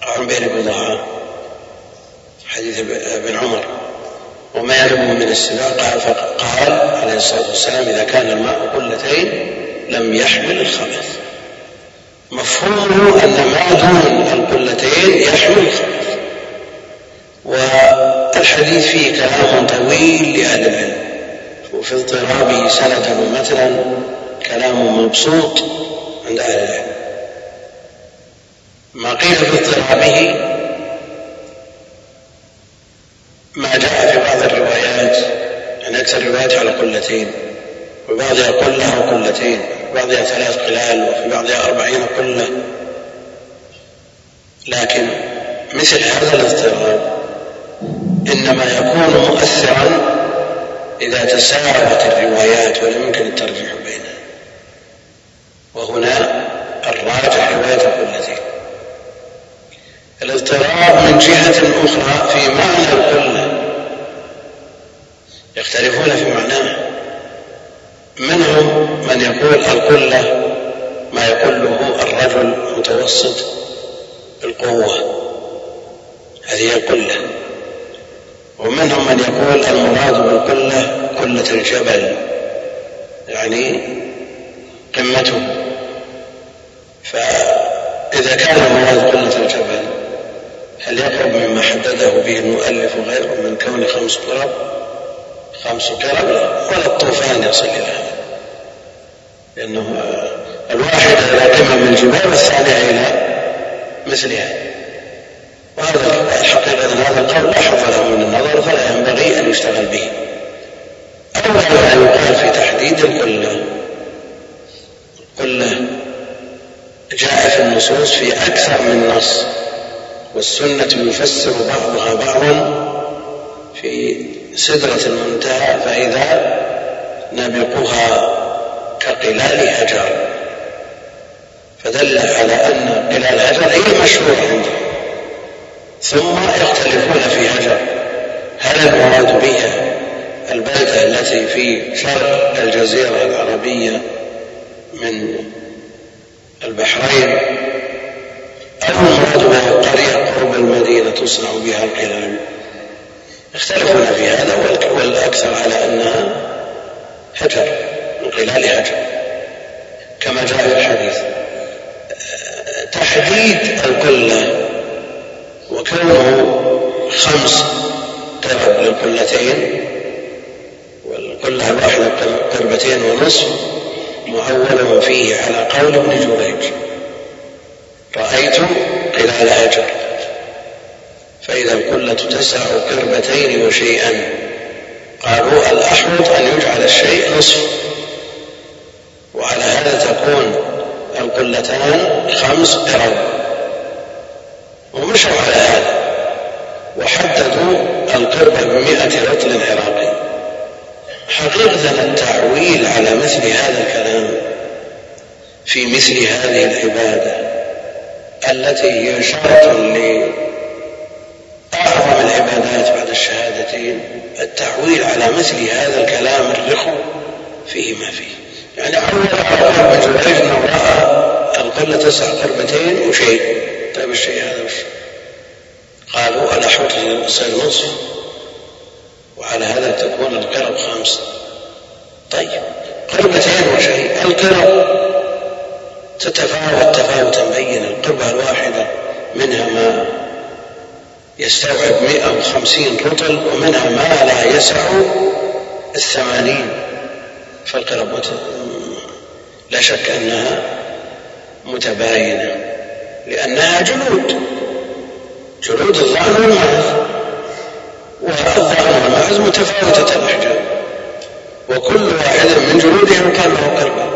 عن بئر بضاعة حديث ابن عمر. وما ينوبه من السباع قال فقال عليه الصلاة والسلام إذا كان الماء قلتين لم يحمل الخبث. مفهومه أن ما دون القلتين يحمل الخبث. والحديث فيه كلام طويل لأهل العلم. وفي اضطرابه سندا ومثلا كلام مبسوط عند أهل العلم. ما قيل في اضطرابه ما جاء في بعض الروايات يعني أكثر الروايات على قلتين وبعضها قلة أو قلتين وبعضها ثلاث قلال وفي بعضها أربعين قلة. لكن مثل هذا الاضطراب إنما يكون مؤثرا إذا تساوت الروايات ولا يمكن الترجيح بينها. وهنا الراجح رواية القلتين. الاضطراب من جهة أخرى في معنى القلة وشيء طيب الشيء هذا وش؟ قالوا الاحوط يصير نصف وعلى هذا تكون القرب خمس طيب قربتين وشيء القرب تتفاوت تفاوتا بينا القربة الواحدة منها ما يستوعب 150 رطل ومنها ما لا يسع الثمانين. فالقرب لا شك أنها متباينة. لأنها جلود جلود الظعن والمعز والظعن والمعز متفاوتة الأحجام وكل واحد من جلودها يقال له قربة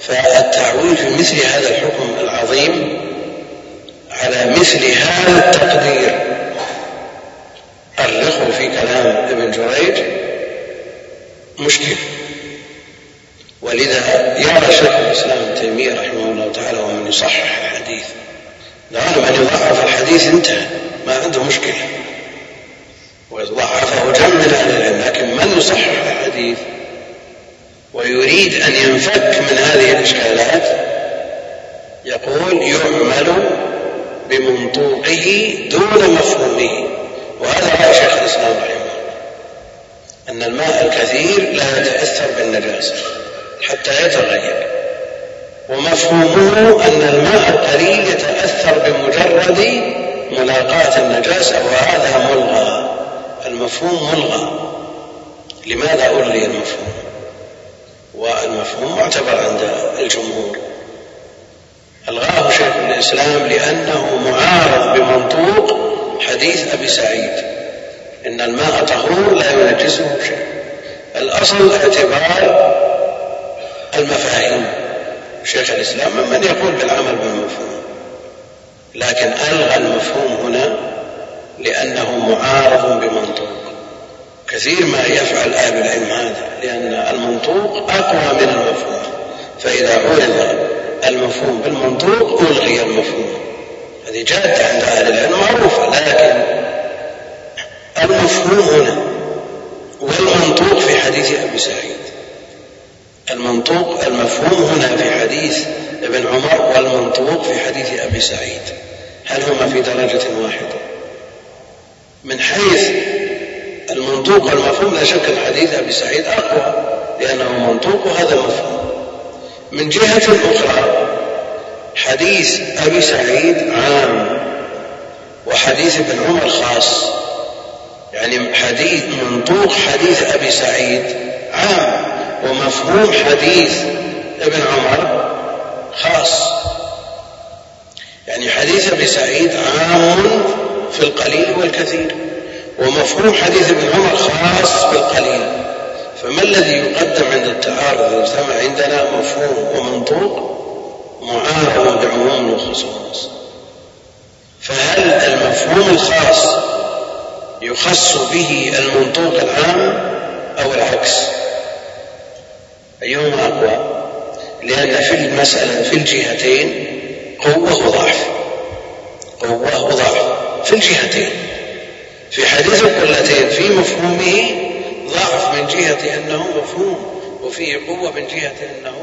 فالتعويل في مثل هذا الحكم العظيم على مثل هذا التقدير. الرخو في كلام ابن جريج. مشكل. ولذا يرى شيخ الإسلام ابن تيمية رحمه الله تعالى ومن يصحح الحديث. نعلم أن يضعف الحديث انتهى ما عنده مشكلة. وضعفه جمع من أهل العلم لكن من يصحح الحديث ويريد أن ينفك من هذه الإشكالات؟ يقول يعمل بمنطوقه دون مفهومه. وهذا رأي شيخ الإسلام رحمه الله أن الماء الكثير لا يتأثر بالنجاسة. حتى يتغير. ومفهومه أن الماء القليل يتأثر بمجرد ملاقاة النجاسة وهذا ملغى. المفهوم ملغى. لماذا ألغي المفهوم؟ والمفهوم معتبر عند الجمهور. ألغاه شيخ الإسلام لأنه معارض بمنطوق حديث أبي سعيد. إن الماء طهور لا ينجسه شيء. الأصل اعتبار المفاهيم شيخ الإسلام من يقول بالعمل بالمفهوم. لكن ألغى المفهوم هنا لأنه معارض بمنطوق. كثير ما يفعل أهل العلم هذا لأن المنطوق أقوى من المفهوم. فإذا عرض المفهوم بالمنطوق ألغي المفهوم. هذه جادة عند أهل العلم معروفة. لكن المفهوم هنا والمنطوق في حديث أبي سعيد. المنطوق المفهوم هنا في حديث ابن عمر والمنطوق في حديث أبي سعيد. هل هما في درجة واحدة؟ من حيث المنطوق والمفهوم لا شك الحديث أبي سعيد أقوى لأنه منطوق وهذا مفهوم. من جهة أخرى حديث أبي سعيد عام وحديث ابن عمر خاص. يعني حديث منطوق حديث أبي سعيد عام. ومفهوم حديث ابن عمر خاص. يعني حديث ابي سعيد عام في القليل والكثير ومفهوم حديث ابن عمر خاص بالقليل فما الذي يقدم عند التعارض إذا اجتمع عندنا مفهوم ومنطوق معارض بعموم وخصوص فهل المفهوم الخاص يخص به المنطوق العام أو العكس؟ ايهما اقوى لأن في المسألة في الجهتين قوة وضعف. قوة وضعف في الجهتين. في حديث القلتين في مفهومه ضعف من جهة أنه مفهوم وفيه قوة من جهة أنه